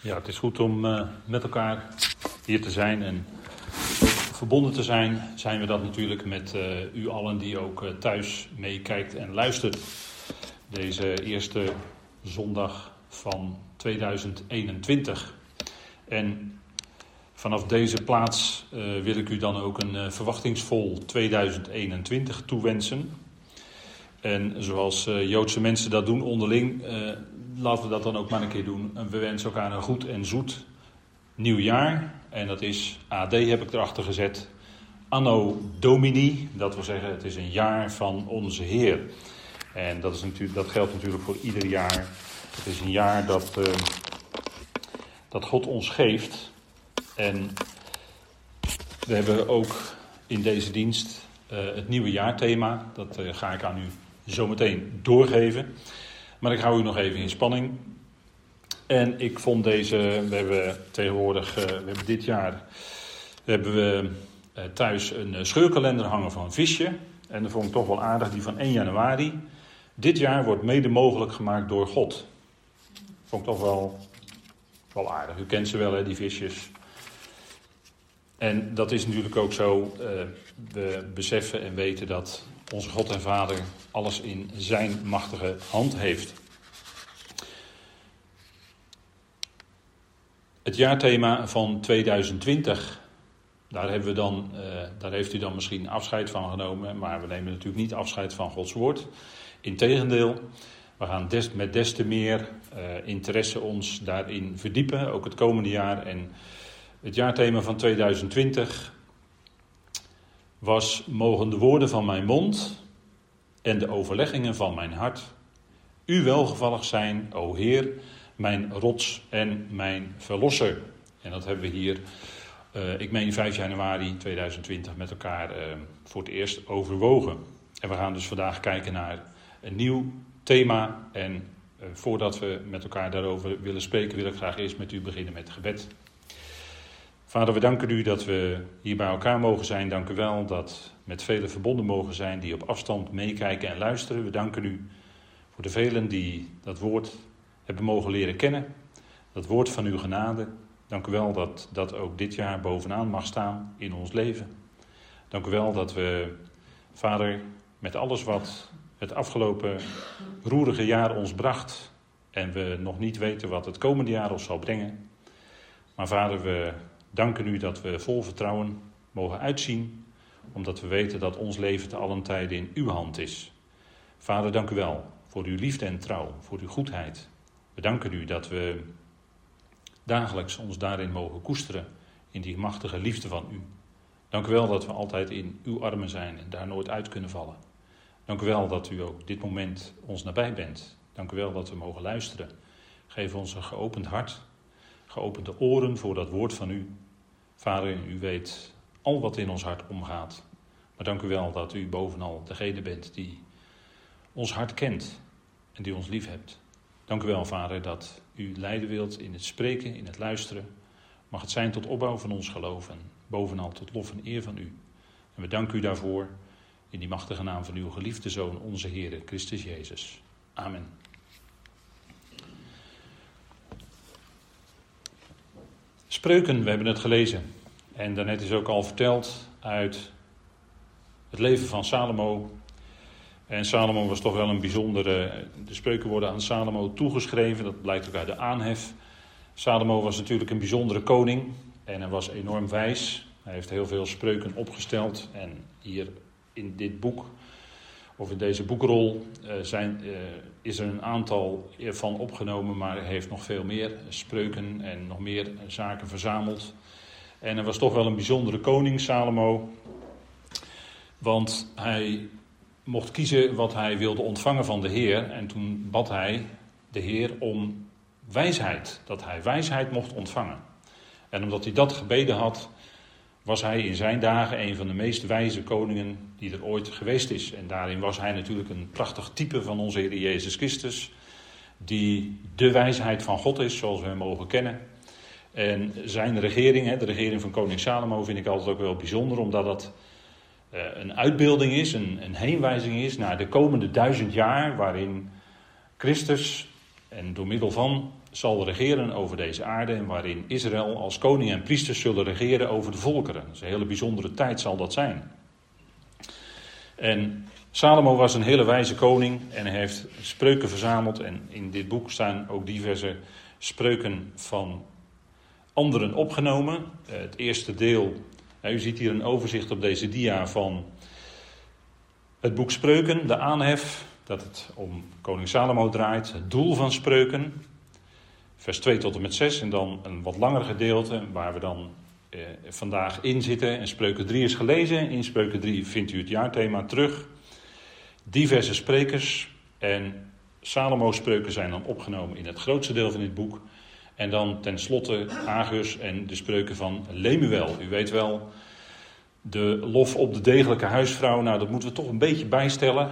Ja, het is goed om uh, met elkaar hier te zijn en verbonden te zijn. Zijn we dat natuurlijk met uh, u allen die ook uh, thuis meekijkt en luistert. Deze eerste zondag van 2021. En vanaf deze plaats wil ik u dan ook een verwachtingsvol 2021 toewensen. En zoals Joodse mensen dat doen onderling, laten we dat dan ook maar een keer doen. We wensen elkaar een goed en zoet nieuw jaar. En dat is AD heb ik erachter gezet. Anno Domini, dat wil zeggen het is een jaar van onze Heer. En dat, is natuurlijk, dat geldt natuurlijk voor ieder jaar. Het is een jaar dat, uh, dat God ons geeft. En we hebben ook in deze dienst het nieuwe jaarthema. Dat ga ik aan u zometeen doorgeven. Maar ik hou u nog even in spanning. En ik vond deze, we hebben tegenwoordig, uh, we hebben dit jaar, hebben we uh, thuis een uh, scheurkalender hangen van Visje. En dat vond ik toch wel aardig, die van 1 januari. Dit jaar wordt mede mogelijk gemaakt door God. Vond ik toch wel, wel aardig. U kent ze wel, hè, die visjes. En dat is natuurlijk ook zo. we beseffen en weten dat onze God en Vader alles in zijn machtige hand heeft. Het jaarthema van 2020, daar, hebben we dan, uh, daar heeft u dan misschien afscheid van genomen, maar we nemen natuurlijk niet afscheid van Gods woord. Integendeel, we gaan met des te meer uh, interesse ons daarin verdiepen, ook het komende jaar. En het jaarthema van 2020 was: Mogen de woorden van mijn mond en de overleggingen van mijn hart u welgevallig zijn, o Heer, mijn rots en mijn verlosser. En dat hebben we hier, uh, ik meen 5 januari 2020, met elkaar uh, voor het eerst overwogen. En we gaan dus vandaag kijken naar een nieuw thema. En uh, voordat we met elkaar daarover willen spreken, wil ik graag eerst met u beginnen met gebed. Vader, we danken u dat we hier bij elkaar mogen zijn. Dank u wel dat met velen verbonden mogen zijn die op afstand meekijken en luisteren. We danken u voor de velen die dat woord hebben mogen leren kennen. Dat woord van uw genade. Dank u wel dat dat ook dit jaar bovenaan mag staan in ons leven. Dank u wel dat we, Vader, met alles wat het afgelopen roerige jaar ons bracht en we nog niet weten wat het komende jaar ons zal brengen. Maar Vader, we danken u dat we vol vertrouwen mogen uitzien, omdat we weten dat ons leven te allen tijden in uw hand is. Vader, dank u wel voor uw liefde en trouw, voor uw goedheid. We danken u dat we dagelijks ons daarin mogen koesteren, in die machtige liefde van u. Dank u wel dat we altijd in uw armen zijn en daar nooit uit kunnen vallen. Dank u wel dat u ook dit moment ons nabij bent. Dank u wel dat we mogen luisteren. Geef ons een geopend hart, geopende oren voor dat woord van u. Vader, u weet al wat in ons hart omgaat. Maar dank u wel dat u bovenal degene bent die ons hart kent en die ons lief hebt. Dank u wel, Vader, dat u leiden wilt in het spreken, in het luisteren. Mag het zijn tot opbouw van ons geloof en bovenal tot lof en eer van u. En we danken u daarvoor in die machtige naam van uw geliefde Zoon, onze Heer Christus Jezus. Amen. Spreuken, we hebben het gelezen. En daarnet is ook al verteld uit het leven van Salomo. En Salomo was toch wel een bijzondere. De spreuken worden aan Salomo toegeschreven, dat blijkt ook uit de aanhef. Salomo was natuurlijk een bijzondere koning en hij was enorm wijs. Hij heeft heel veel spreuken opgesteld. En hier in dit boek, of in deze boekrol, zijn, is er een aantal van opgenomen, maar heeft nog veel meer spreuken en nog meer zaken verzameld. En hij was toch wel een bijzondere koning, Salomo. Want hij mocht kiezen wat hij wilde ontvangen van de Heer. En toen bad hij de Heer om wijsheid. Dat hij wijsheid mocht ontvangen. En omdat hij dat gebeden had, was hij in zijn dagen een van de meest wijze koningen die er ooit geweest is. En daarin was hij natuurlijk een prachtig type van onze Heer Jezus Christus. Die de wijsheid van God is, zoals we hem mogen kennen. En zijn regering, de regering van koning Salomo, vind ik altijd ook wel bijzonder, omdat dat eh, een uitbeelding is, een, een heenwijzing is naar de komende duizend jaar, waarin Christus en door middel van zal regeren over deze aarde en waarin Israël als koning en priesters zullen regeren over de volkeren. Dus een hele bijzondere tijd zal dat zijn. En Salomo was een hele wijze koning en hij heeft spreuken verzameld. En in dit boek staan ook diverse spreuken van anderen opgenomen. Eh, het eerste deel, u ziet hier een overzicht op deze dia van het boek Spreuken, de aanhef, dat het om koning Salomo draait, het doel van Spreuken, vers 2 tot en met 6 en dan een wat langer gedeelte waar we dan eh, vandaag in zitten. En Spreuken 3 is gelezen, in Spreuken 3 vindt u het jaarthema terug. Diverse sprekers en Salomo's spreuken zijn dan opgenomen in het grootste deel van dit boek. En dan tenslotte Agus en de spreuken van Lemuel. U weet wel, de lof op de degelijke huisvrouw, nou dat moeten we toch een beetje bijstellen.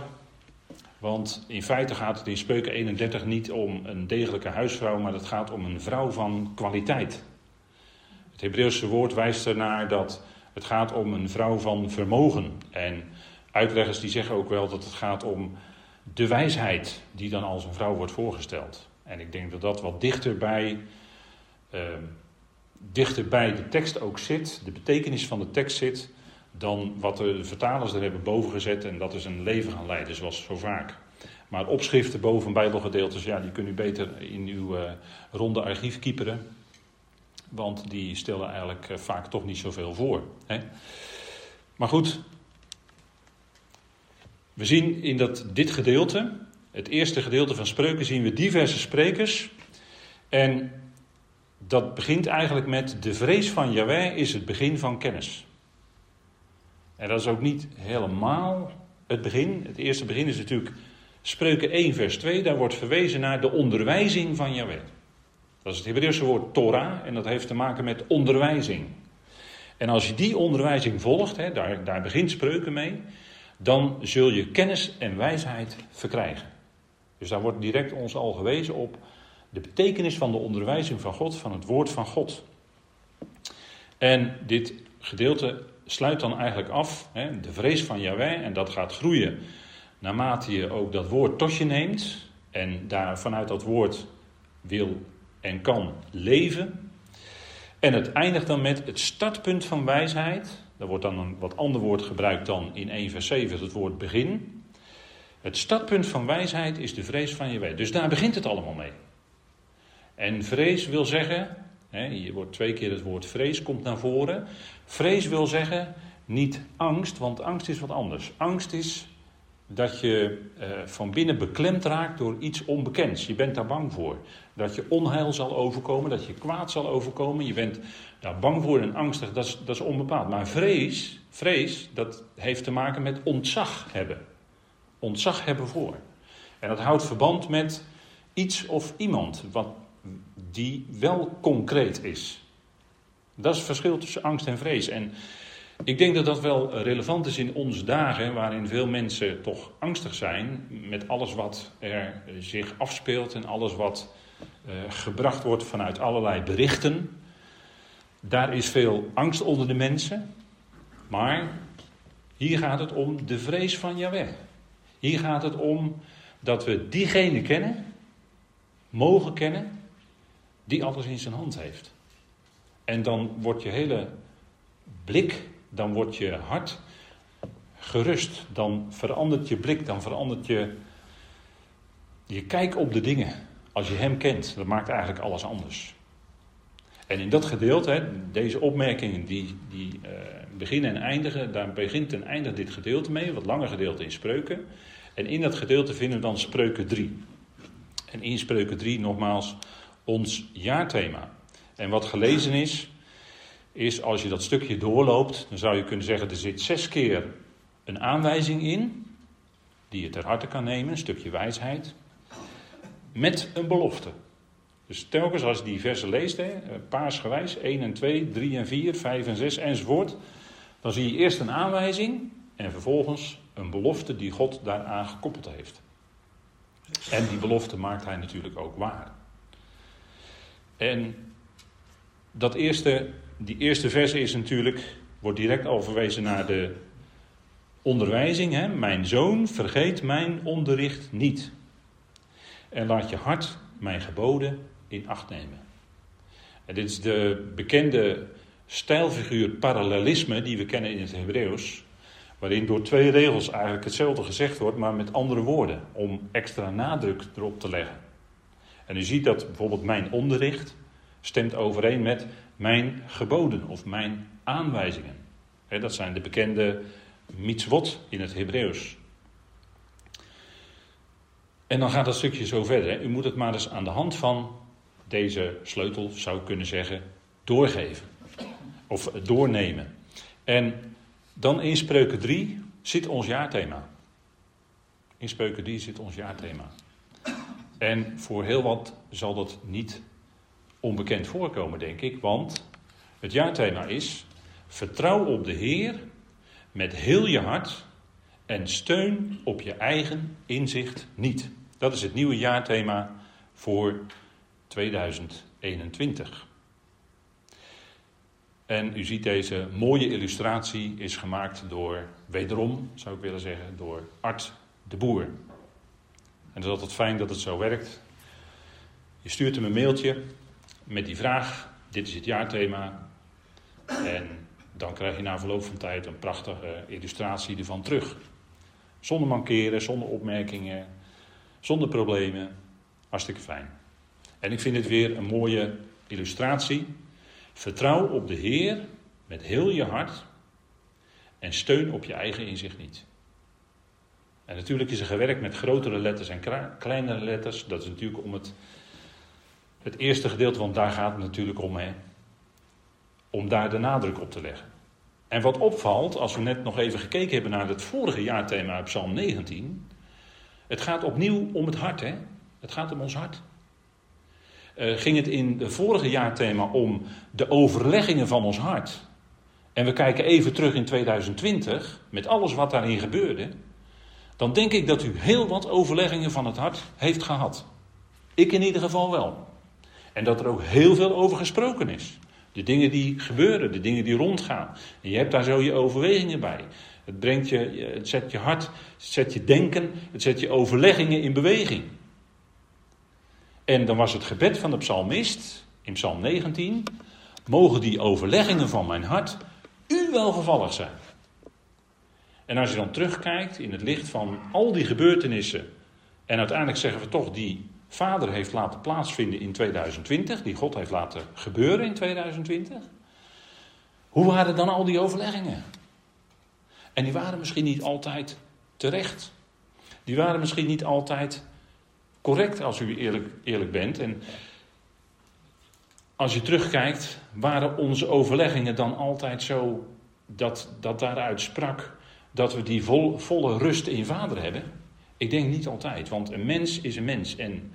Want in feite gaat het in Spreuken 31 niet om een degelijke huisvrouw, maar het gaat om een vrouw van kwaliteit. Het Hebreeuwse woord wijst ernaar dat het gaat om een vrouw van vermogen. En uitleggers die zeggen ook wel dat het gaat om de wijsheid die dan als een vrouw wordt voorgesteld. En ik denk dat dat wat dichter bij, uh, dichter bij de tekst ook zit, de betekenis van de tekst zit, dan wat de vertalers er hebben boven gezet. En dat is een leven gaan leiden, zoals zo vaak. Maar opschriften boven bijbelgedeeltes, ja, die kunnen u beter in uw uh, ronde archief kieperen. Want die stellen eigenlijk uh, vaak toch niet zoveel voor. Hè? Maar goed, we zien in dat, dit gedeelte, het eerste gedeelte van spreuken, zien we diverse sprekers. En dat begint eigenlijk met de vrees van Yahweh is het begin van kennis. En dat is ook niet helemaal het begin. Het eerste begin is natuurlijk Spreuken 1, vers 2. Daar wordt verwezen naar de onderwijzing van Yahweh. Dat is het Hebreeuwse woord Torah en dat heeft te maken met onderwijzing. En als je die onderwijzing volgt, hè, daar, daar begint Spreuken mee, dan zul je kennis en wijsheid verkrijgen. Dus daar wordt direct ons al gewezen op de betekenis van de onderwijzing van God, van het woord van God. En dit gedeelte sluit dan eigenlijk af hè, de vrees van Yahweh en dat gaat groeien naarmate je ook dat woord tot je neemt en daar vanuit dat woord wil en kan leven. En het eindigt dan met het startpunt van wijsheid. Daar wordt dan een wat ander woord gebruikt dan in 1 vers 7, het woord begin. Het startpunt van wijsheid is de vrees van weet. Dus daar begint het allemaal mee. En vrees wil zeggen, hier wordt twee keer het woord vrees komt naar voren. Vrees wil zeggen niet angst, want angst is wat anders. Angst is dat je eh, van binnen beklemd raakt door iets onbekends. Je bent daar bang voor. Dat je onheil zal overkomen, dat je kwaad zal overkomen. Je bent daar bang voor en angstig, dat is, dat is onbepaald. Maar vrees, vrees, dat heeft te maken met ontzag hebben. Ontzag hebben voor. En dat houdt verband met iets of iemand wat, die wel concreet is. Dat is het verschil tussen angst en vrees. En ik denk dat dat wel relevant is in onze dagen, waarin veel mensen toch angstig zijn met alles wat er zich afspeelt en alles wat uh, gebracht wordt vanuit allerlei berichten. Daar is veel angst onder de mensen, maar hier gaat het om de vrees van Yahweh. Hier gaat het om dat we diegene kennen, mogen kennen, die alles in zijn hand heeft. En dan wordt je hele blik dan wordt je hart gerust. Dan verandert je blik, dan verandert je je kijk op de dingen. Als je Hem kent, dat maakt eigenlijk alles anders. En in dat gedeelte, deze opmerkingen die, die uh, beginnen en eindigen, daar begint en eindigt dit gedeelte mee, wat langer gedeelte in spreuken. En in dat gedeelte vinden we dan spreuken 3. En in spreuken 3 nogmaals ons jaarthema. En wat gelezen is, is als je dat stukje doorloopt, dan zou je kunnen zeggen, er zit zes keer een aanwijzing in, die je ter harte kan nemen, een stukje wijsheid, met een belofte. Dus telkens als je die versen leest, hè, paarsgewijs, 1 en 2, 3 en 4, 5 en 6 enzovoort, dan zie je eerst een aanwijzing en vervolgens een belofte die God daaraan gekoppeld heeft. En die belofte maakt hij natuurlijk ook waar. En dat eerste die eerste vers is natuurlijk, wordt direct al verwezen naar de onderwijzing. Hè? Mijn zoon, vergeet mijn onderricht niet. En laat je hart mijn geboden in acht nemen. En dit is de bekende stijlfiguur parallelisme die we kennen in het Hebreeuws. Waarin door twee regels eigenlijk hetzelfde gezegd wordt, maar met andere woorden. Om extra nadruk erop te leggen. En u ziet dat bijvoorbeeld mijn onderricht stemt overeen met mijn geboden of mijn aanwijzingen. dat zijn de bekende mitzvot in het Hebreeuws. En dan gaat dat stukje zo verder. U moet het maar eens aan de hand van deze sleutel, zou ik kunnen zeggen, doorgeven. Of doornemen. En dan in Spreuken 3 zit ons jaarthema. In Spreuken 3 zit ons jaarthema. En voor heel wat zal dat niet onbekend voorkomen, denk ik. Want het jaarthema is: vertrouw op de Heer met heel je hart en steun op je eigen inzicht niet. Dat is het nieuwe jaarthema voor 2021. En u ziet deze mooie illustratie is gemaakt door, wederom zou ik willen zeggen, door Art de Boer. En het is altijd fijn dat het zo werkt. Je stuurt hem een mailtje met die vraag, dit is het jaarthema. En dan krijg je na verloop van tijd een prachtige illustratie ervan terug. Zonder mankeren, zonder opmerkingen, zonder problemen. Hartstikke fijn. En ik vind het weer een mooie illustratie. Vertrouw op de Heer met heel je hart en steun op je eigen inzicht niet. En natuurlijk is er gewerkt met grotere letters en kleinere letters. Dat is natuurlijk om het, het eerste gedeelte, want daar gaat het natuurlijk om. Hè, om daar de nadruk op te leggen. En wat opvalt, als we net nog even gekeken hebben naar het vorige jaarthema Psalm 19. Het gaat opnieuw om het hart, hè? Het gaat om ons hart. Uh, ging het in het vorige jaarthema om de overleggingen van ons hart. En we kijken even terug in 2020, met alles wat daarin gebeurde. Dan denk ik dat u heel wat overleggingen van het hart heeft gehad. Ik in ieder geval wel. En dat er ook heel veel over gesproken is. De dingen die gebeuren, de dingen die rondgaan. En je hebt daar zo je overwegingen bij. Het, brengt je, het zet je hart, het zet je denken, het zet je overleggingen in beweging. En dan was het gebed van de psalmist in psalm 19: Mogen die overleggingen van mijn hart u welgevallig zijn. En als je dan terugkijkt in het licht van al die gebeurtenissen. En uiteindelijk zeggen we toch die Vader heeft laten plaatsvinden in 2020, die God heeft laten gebeuren in 2020. Hoe waren dan al die overleggingen? En die waren misschien niet altijd terecht. Die waren misschien niet altijd correct als u eerlijk, eerlijk bent. En als je terugkijkt, waren onze overleggingen dan altijd zo dat, dat daaruit sprak dat we die vol, volle rust in Vader hebben? Ik denk niet altijd, want een mens is een mens. En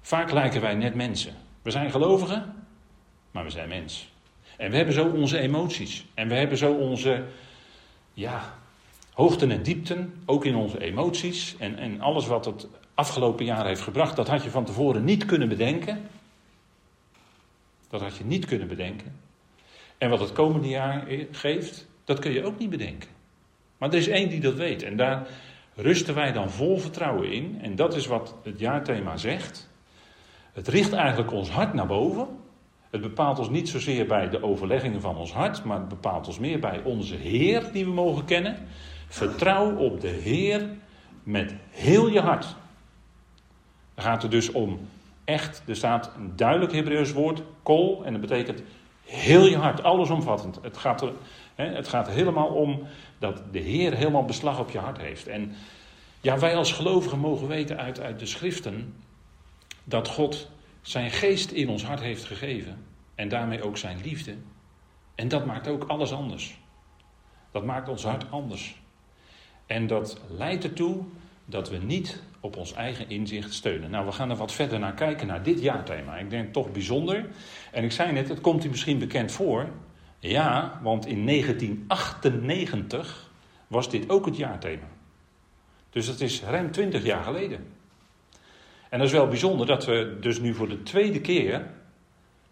vaak lijken wij net mensen. We zijn gelovigen, maar we zijn mens. En we hebben zo onze emoties. En we hebben zo onze, ja, hoogten en diepten, ook in onze emoties. En, en alles wat het afgelopen jaar heeft gebracht, dat had je van tevoren niet kunnen bedenken. Dat had je niet kunnen bedenken. En wat het komende jaar geeft, dat kun je ook niet bedenken. Maar er is één die dat weet. En daar rusten wij dan vol vertrouwen in. En dat is wat het jaarthema zegt. Het richt eigenlijk ons hart naar boven. Het bepaalt ons niet zozeer bij de overleggingen van ons hart, maar het bepaalt ons meer bij onze Heer die we mogen kennen. Vertrouw op de Heer met heel je hart. Dan gaat het dus om echt, er staat een duidelijk Hebreeuws woord, kol, en dat betekent heel je hart, allesomvattend. Het gaat, er, hè, het gaat helemaal om dat de Heer helemaal beslag op je hart heeft. En ja, wij als gelovigen mogen weten uit, uit de schriften dat God zijn geest in ons hart heeft gegeven. En daarmee ook zijn liefde. En dat maakt ook alles anders. Dat maakt ons hart anders. En dat leidt ertoe dat we niet op ons eigen inzicht steunen. Nou, we gaan er wat verder naar kijken, naar dit jaarthema. Ik denk toch bijzonder. En ik zei net, het komt u misschien bekend voor. Ja, want in 1998 was dit ook het jaarthema. Dus dat is ruim 20 jaar geleden. En dat is wel bijzonder dat we dus nu voor de tweede keer,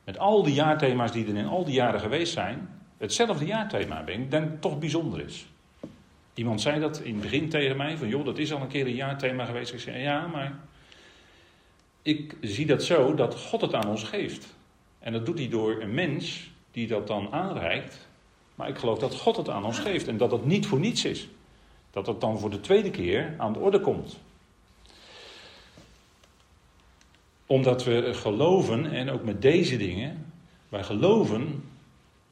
met al die jaarthema's die er in al die jaren geweest zijn, hetzelfde jaarthema hebben. Ik denk toch bijzonder is. Iemand zei dat in het begin tegen mij, van joh, dat is al een keer een jaarthema geweest. Ik zei, ja, maar ik zie dat zo dat God het aan ons geeft. En dat doet hij door een mens die dat dan aanreikt. Maar ik geloof dat God het aan ons geeft en dat het niet voor niets is. Dat het dan voor de tweede keer aan de orde komt. Omdat we geloven, en ook met deze dingen, wij geloven,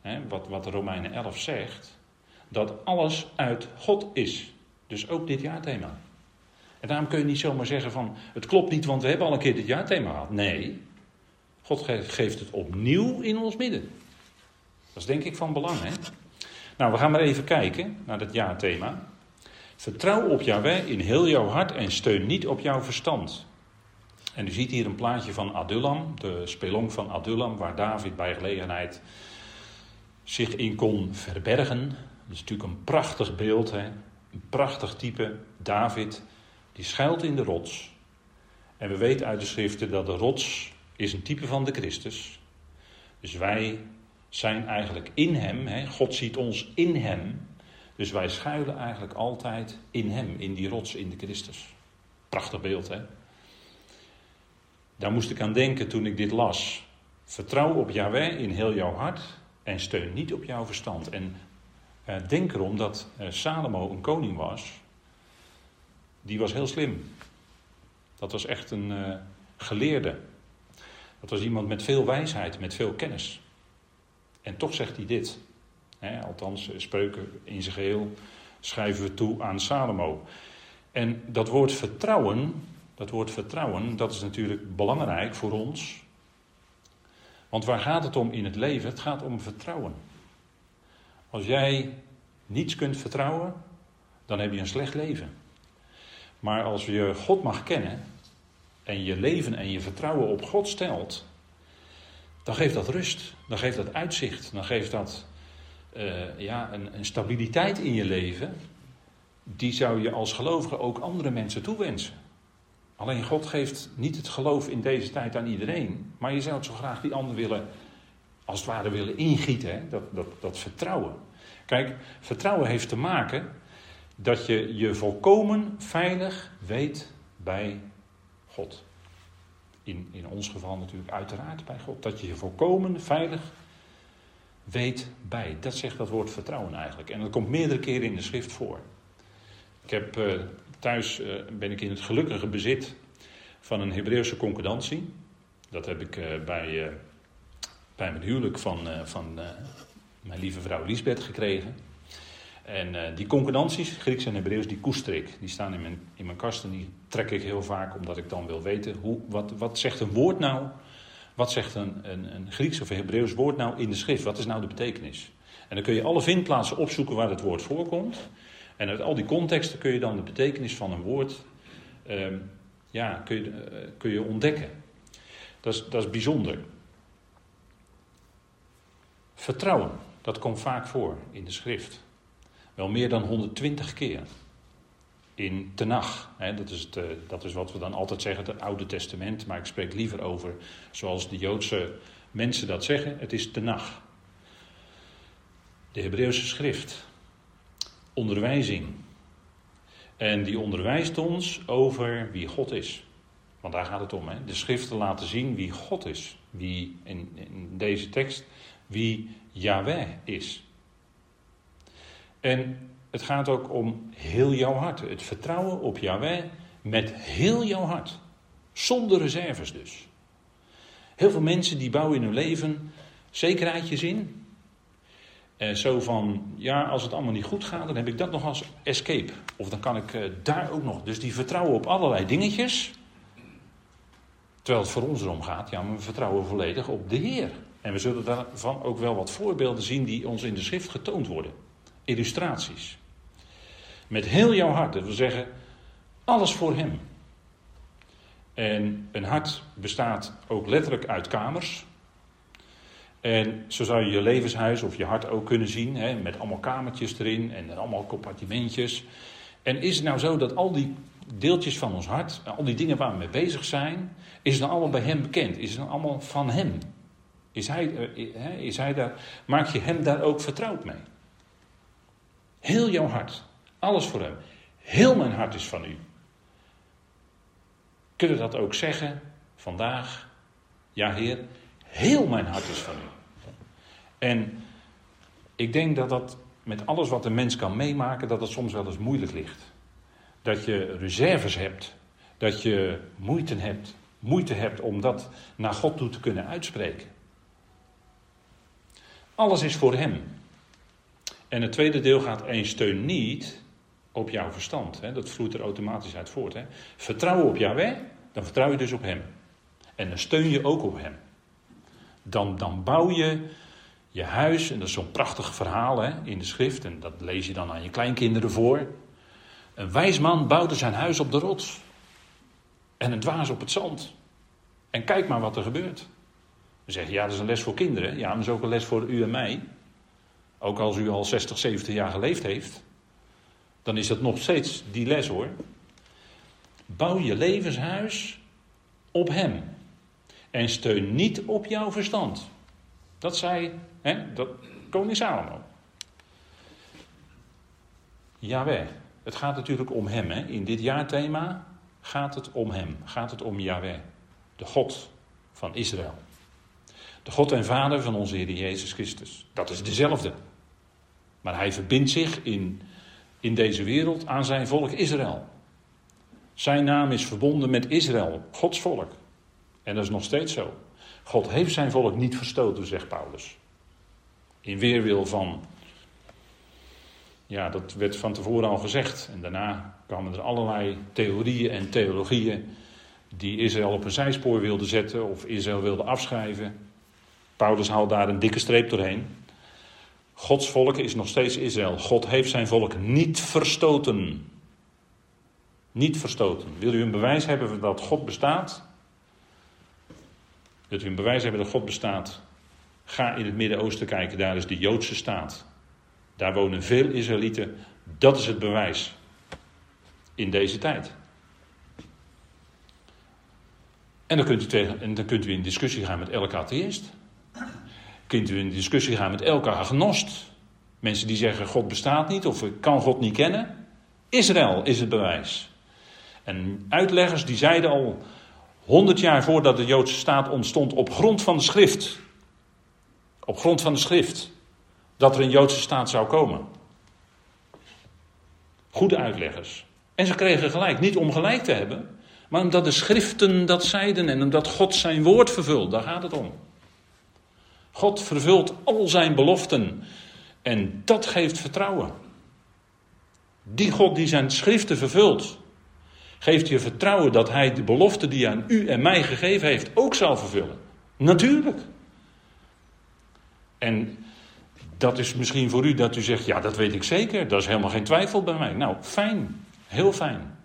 hè, wat, wat Romeinen 11 zegt, dat alles uit God is. Dus ook dit jaarthema. En daarom kun je niet zomaar zeggen van, het klopt niet, want we hebben al een keer dit jaarthema gehad. Nee, God geeft het opnieuw in ons midden. Dat is denk ik van belang, hè? Nou, we gaan maar even kijken naar dat jaarthema. Vertrouw op Yahweh in heel jouw hart en steun niet op jouw verstand. En u ziet hier een plaatje van Adullam, de spelong van Adullam, waar David bij gelegenheid zich in kon verbergen. Dat is natuurlijk een prachtig beeld, hè? een prachtig type. David, die schuilt in de rots. En we weten uit de schriften dat de rots is een type van de Christus. Dus wij zijn eigenlijk in Hem. Hè? God ziet ons in Hem. Dus wij schuilen eigenlijk altijd in Hem, in die rots, in de Christus. Prachtig beeld, hè? Daar moest ik aan denken toen ik dit las. Vertrouw op Yahweh in heel jouw hart en steun niet op jouw verstand. En denk erom dat eh, Salomo een koning was. Die was heel slim. Dat was echt een uh, geleerde. Dat was iemand met veel wijsheid, met veel kennis. En toch zegt hij dit. althans, spreuken in zijn geheel schrijven we toe aan Salomo. En dat woord vertrouwen, dat woord vertrouwen, dat is natuurlijk belangrijk voor ons. Want waar gaat het om in het leven? Het gaat om vertrouwen. Als jij niets kunt vertrouwen, dan heb je een slecht leven. Maar als je God mag kennen en je leven en je vertrouwen op God stelt, dan geeft dat rust, dan geeft dat uitzicht, dan geeft dat uh, ja, een, een, stabiliteit in je leven. Die zou je als gelovige ook andere mensen toewensen. Alleen God geeft niet het geloof in deze tijd aan iedereen, maar je zou het zo graag die ander willen, als het ware willen ingieten, hè? Dat, dat, dat vertrouwen. Kijk, vertrouwen heeft te maken dat je je volkomen veilig weet bij God. In, in ons geval natuurlijk uiteraard bij God. Dat je je volkomen veilig weet bij. Dat zegt dat woord vertrouwen eigenlijk. En dat komt meerdere keren in de schrift voor. Ik heb uh, thuis uh, ben ik in het gelukkige bezit van een Hebreeuwse concordantie. Dat heb ik uh, bij, bij mijn huwelijk van, van mijn lieve vrouw Liesbeth gekregen. En uh, die concordanties, Grieks en Hebreeuws, die koester ik. Die staan in mijn, in mijn kast en die trek ik heel vaak omdat ik dan wil weten hoe, wat, wat zegt een woord nou, wat zegt een, een, een Grieks of Hebreeuws woord nou in de schrift, wat is nou de betekenis. En dan kun je alle vindplaatsen opzoeken waar het woord voorkomt. En uit al die contexten kun je dan de betekenis van een woord uh, ja, kun je, kun je ontdekken. Dat is, dat is bijzonder. Vertrouwen, dat komt vaak voor in de schrift. Wel meer dan 120 keer. In Tenach. Hè, dat, is het, eh, dat is wat we dan altijd zeggen, het Oude Testament. Maar ik spreek liever over, zoals de Joodse mensen dat zeggen, het is Tenach. De Hebreeuwse schrift. Onderwijzing. En die onderwijst ons over wie God is. Want daar gaat het om. Hè? De schriften laten zien wie God is. Wie in, in deze tekst, wie Yahweh is. En het gaat ook om heel jouw hart. Het vertrouwen op Yahweh met heel jouw hart. Zonder reserves dus. Heel veel mensen die bouwen in hun leven zekerheidjes in. En zo van, ja, als het allemaal niet goed gaat, dan heb ik dat nog als escape. Of dan kan ik uh, daar ook nog. Dus die vertrouwen op allerlei dingetjes. Terwijl het voor ons erom gaat, ja, we vertrouwen volledig op de Heer. En we zullen daarvan ook wel wat voorbeelden zien die ons in de schrift getoond worden illustraties. Met heel jouw hart, dat wil zeggen, alles voor Hem. En een hart bestaat ook letterlijk uit kamers. En zo zou je je levenshuis of je hart ook kunnen zien, hè, met allemaal kamertjes erin en allemaal compartimentjes. En is het nou zo dat al die deeltjes van ons hart, al die dingen waar we mee bezig zijn, is het dan allemaal bij Hem bekend? Is het dan allemaal van Hem? Is hij, eh, is hij daar, maak je Hem daar ook vertrouwd mee? Heel jouw hart. Alles voor Hem. Heel mijn hart is van u. Kunnen dat ook zeggen vandaag, ja Heer, heel mijn hart is van u. En ik denk dat dat met alles wat een mens kan meemaken, dat het soms wel eens moeilijk ligt. Dat je reserves hebt, dat je moeite hebt, moeite hebt om dat naar God toe te kunnen uitspreken. Alles is voor Hem. En het tweede deel gaat één steun niet op jouw verstand. Hè? Dat vloeit er automatisch uit voort. Hè? Vertrouwen op Yahweh, dan vertrouw je dus op Hem. En dan steun je ook op Hem. Dan, dan bouw je je huis, en dat is zo'n prachtig verhaal hè, in de schrift, en dat lees je dan aan je kleinkinderen voor. Een wijs man bouwde zijn huis op de rots. En een dwaas op het zand. En kijk maar wat er gebeurt. We zeggen, ja, dat is een les voor kinderen. Ja, dat is ook een les voor u en mij. Ook als u al 60, 70 jaar geleefd heeft. Dan is dat nog steeds die les hoor. Bouw je levenshuis op hem. En steun niet op jouw verstand. Dat zei hè, dat, koning Salomo. Jawel. Het gaat natuurlijk om hem. Hè. In dit jaarthema gaat het om hem. Gaat het om Yahweh. De God van Israël. De God en Vader van onze Heer Jezus Christus. Dat is dezelfde. Maar hij verbindt zich in, in deze wereld aan zijn volk Israël. Zijn naam is verbonden met Israël, Gods volk. En dat is nog steeds zo. God heeft zijn volk niet verstoten, zegt Paulus. In weerwil van. Ja, dat werd van tevoren al gezegd. En daarna kwamen er allerlei theorieën en theologieën. die Israël op een zijspoor wilden zetten of Israël wilden afschrijven. Paulus haalt daar een dikke streep doorheen. Gods volk is nog steeds Israël. God heeft zijn volk niet verstoten. Niet verstoten. Wil u een bewijs hebben dat God bestaat? Wilt u een bewijs hebben dat God bestaat? Ga in het Midden-Oosten kijken, daar is de Joodse staat. Daar wonen veel Israëlieten. Dat is het bewijs in deze tijd. En dan kunt u, tegen, en dan kunt u in discussie gaan met elke atheïst. Kunt u in discussie gaan met elke agnost. Mensen die zeggen God bestaat niet of kan God niet kennen. Israël is het bewijs. En uitleggers die zeiden al honderd jaar voordat de Joodse staat ontstond op grond van de schrift. Op grond van de schrift. Dat er een Joodse staat zou komen. Goede uitleggers. En ze kregen gelijk. Niet om gelijk te hebben. Maar omdat de schriften dat zeiden en omdat God zijn woord vervult. Daar gaat het om. God vervult al zijn beloften. En dat geeft vertrouwen. Die God die zijn schriften vervult, geeft je vertrouwen dat hij de belofte die hij aan u en mij gegeven heeft ook zal vervullen. Natuurlijk. En dat is misschien voor u dat u zegt, ja dat weet ik zeker, dat is helemaal geen twijfel bij mij. Nou, fijn, heel fijn.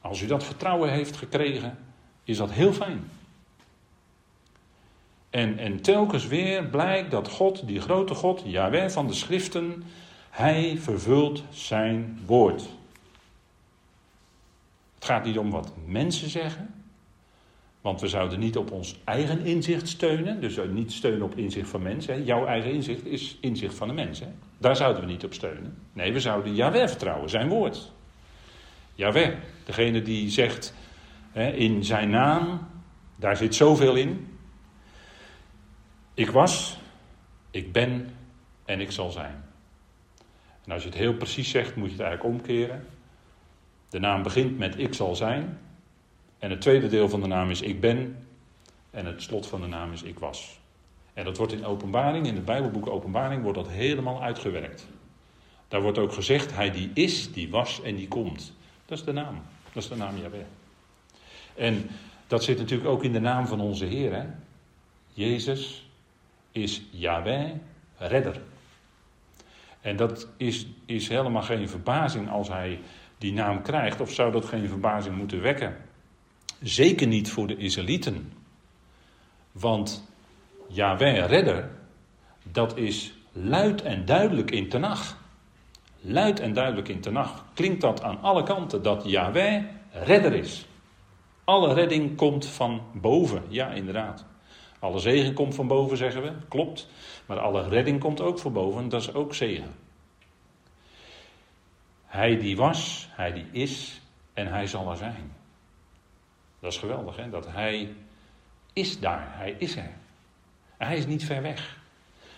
Als u dat vertrouwen heeft gekregen, is dat heel fijn. En, en telkens weer blijkt dat God, die grote God, Yahweh van de schriften, hij vervult zijn woord. Het gaat niet om wat mensen zeggen, want we zouden niet op ons eigen inzicht steunen, dus niet steunen op inzicht van mensen. Jouw eigen inzicht is inzicht van de mensen. Daar zouden we niet op steunen. Nee, we zouden Yahweh vertrouwen, zijn woord. Yahweh, degene die zegt in zijn naam, daar zit zoveel in. Ik was, ik ben en ik zal zijn. En als je het heel precies zegt, moet je het eigenlijk omkeren. De naam begint met ik zal zijn. En het tweede deel van de naam is ik ben. En het slot van de naam is ik was. En dat wordt in openbaring, in het Bijbelboek Openbaring, wordt dat helemaal uitgewerkt. Daar wordt ook gezegd, hij die is, die was en die komt. Dat is de naam. Dat is de naam Jahweh. En dat zit natuurlijk ook in de naam van onze Heer. Hè? Jezus is Yahweh, redder. En dat is, is helemaal geen verbazing als hij die naam krijgt, of zou dat geen verbazing moeten wekken? Zeker niet voor de Israëlieten. Want Yahweh, redder, dat is luid en duidelijk in Tenach. Luid en duidelijk in Tenach klinkt dat aan alle kanten dat Yahweh redder is. Alle redding komt van boven, ja inderdaad. Alle zegen komt van boven, zeggen we, klopt. Maar alle redding komt ook van boven, dat is ook zegen. Hij die was, hij die is en hij zal er zijn. Dat is geweldig, hè? Dat hij is daar, hij is er. hij is niet ver weg.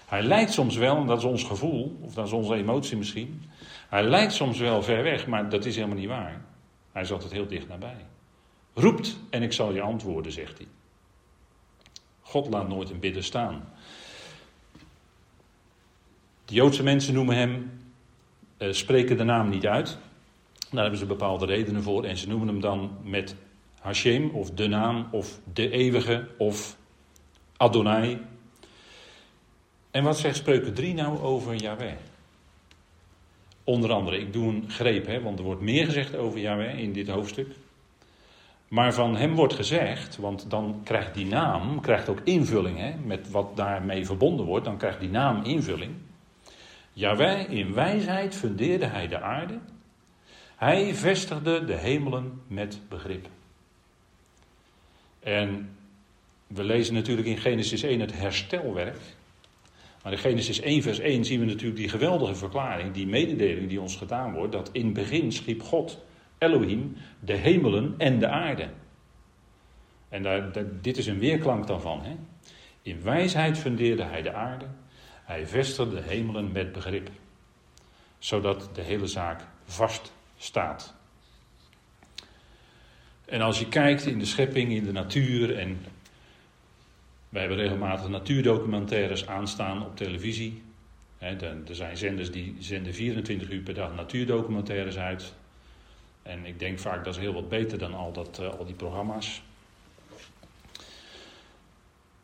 Hij lijkt soms wel, en dat is ons gevoel, of dat is onze emotie misschien. Hij lijkt soms wel ver weg, maar dat is helemaal niet waar. Hij is altijd heel dicht nabij. Roept en ik zal je antwoorden, zegt hij. God laat nooit een bidden staan. De Joodse mensen noemen hem, uh, spreken de naam niet uit. Daar hebben ze bepaalde redenen voor. En ze noemen hem dan met Hashem, of de naam, of de eeuwige, of Adonai. En wat zegt Spreuken 3 nou over Yahweh? Onder andere, ik doe een greep, hè, want er wordt meer gezegd over Yahweh in dit hoofdstuk. Maar van hem wordt gezegd, want dan krijgt die naam krijgt ook invulling hè, met wat daarmee verbonden wordt, dan krijgt die naam invulling. Jawij, in wijsheid fundeerde hij de aarde. Hij vestigde de hemelen met begrip. En we lezen natuurlijk in Genesis 1 het herstelwerk. Maar in Genesis 1, vers 1 zien we natuurlijk die geweldige verklaring, die mededeling die ons gedaan wordt, dat in begin schiep God, Elohim, de hemelen en de aarde. En dit is een weerklank daarvan. Hè? In wijsheid fundeerde hij de aarde, hij vestigde de hemelen met begrip, zodat de hele zaak vast staat. En als je kijkt in de schepping, in de natuur en wij hebben regelmatig natuurdocumentaires aanstaan op televisie. er zijn zenders die zenden 24 uur per dag natuurdocumentaires uit. En ik denk vaak dat is heel wat beter dan al, dat, eh, al die programma's.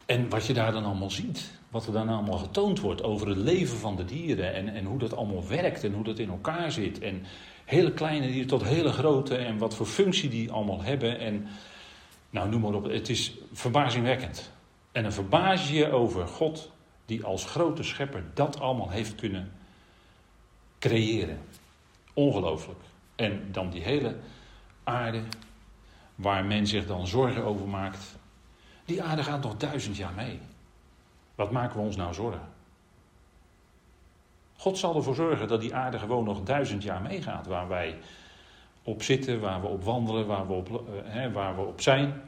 En wat je daar dan allemaal ziet, wat er dan allemaal getoond wordt over het leven van de dieren en, en hoe dat allemaal werkt en hoe dat in elkaar zit. En hele kleine dieren tot hele grote en wat voor functie die allemaal hebben. En nou, noem maar op, het is verbazingwekkend. En dan verbaas je je over God, die als grote schepper dat allemaal heeft kunnen creëren. Ongelooflijk. En dan die hele aarde, waar men zich dan zorgen over maakt. Die aarde gaat nog duizend jaar mee. Wat maken we ons nou zorgen? God zal ervoor zorgen dat die aarde gewoon nog duizend jaar meegaat. Waar wij op zitten, waar we op wandelen, waar we op, hè, waar we op zijn.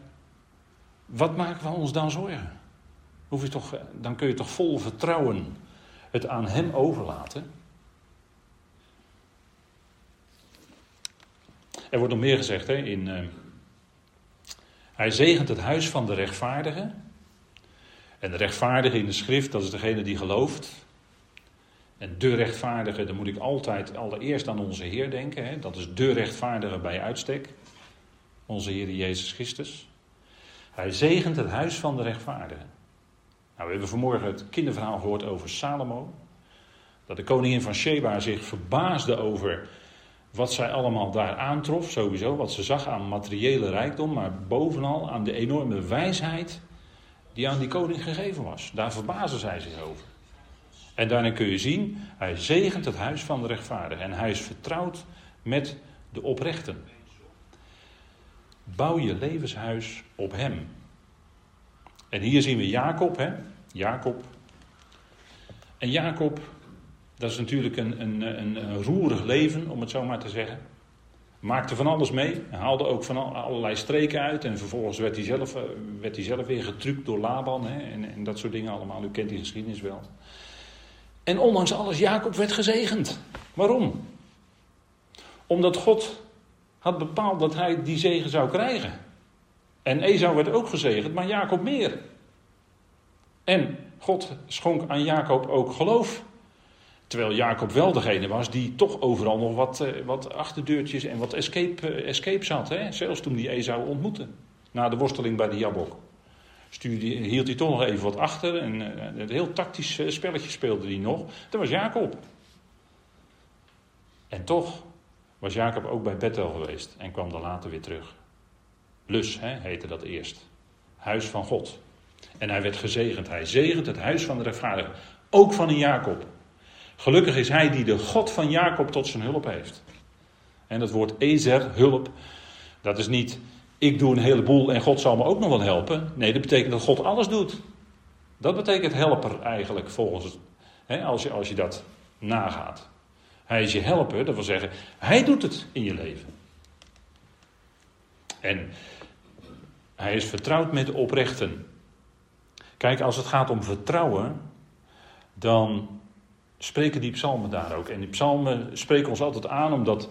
Wat maken we ons dan zorgen? Hoef je toch, dan kun je toch vol vertrouwen het aan Hem overlaten. Er wordt nog meer gezegd hè, in. Uh, hij zegent het huis van de rechtvaardige. En de rechtvaardige in de schrift, dat is degene die gelooft. En de rechtvaardige, dan moet ik altijd allereerst aan onze Heer denken. Hè? Dat is de rechtvaardige bij uitstek. Onze Heer Jezus Christus. Hij zegent het huis van de rechtvaardigen. Nou, we hebben vanmorgen het kinderverhaal gehoord over Salomo. Dat de koningin van Sheba zich verbaasde over wat zij allemaal daar aantrof. Sowieso, wat ze zag aan materiële rijkdom. Maar bovenal aan de enorme wijsheid die aan die koning gegeven was. Daar verbaasde zij zich over. En daarna kun je zien, hij zegent het huis van de rechtvaardigen. En hij is vertrouwd met de oprechten. Bouw je levenshuis op hem. En hier zien we Jacob, hè? Jacob. En Jacob, dat is natuurlijk een, een, een, roerig leven, om het zo maar te zeggen. Maakte van alles mee. Haalde ook van allerlei streken uit. En vervolgens werd hij zelf, eh, werd hij zelf weer getrukt door Laban. Hè? En, en dat soort dingen allemaal. U kent die geschiedenis wel. En ondanks alles, Jacob werd gezegend. Waarom? Omdat God had bepaald dat hij die zegen zou krijgen. En Esau werd ook gezegend, maar Jacob meer. En God schonk aan Jacob ook geloof. Terwijl Jacob wel degene was die toch overal nog wat, eh, wat achterdeurtjes en wat escape, eh, escape zat. Hè? Zelfs toen hij Esau ontmoette. Na de worsteling bij de Jabok. Stuurde, hield hij toch nog even wat achter. En een heel tactisch spelletje speelde hij nog. Dat was Jacob. En toch was Jacob ook bij Bethel geweest. En kwam dan later weer terug. Lus hè, heette dat eerst. Huis van God. En hij werd gezegend. Hij zegent het huis van de rechtvaardigen. Ook van een Jacob. Gelukkig is hij die de God van Jacob tot zijn hulp heeft. En dat woord Ezer, hulp, dat is niet ik doe een heleboel en God zal me ook nog wel helpen. Nee, dat betekent dat God alles doet. Dat betekent helper eigenlijk volgens hè, als, je, als je dat nagaat. Hij is je helper, dat wil zeggen, hij doet het in je leven. En hij is vertrouwd met de oprechten. Kijk, als het gaat om vertrouwen, dan spreken die psalmen daar ook. En die psalmen spreken ons altijd aan omdat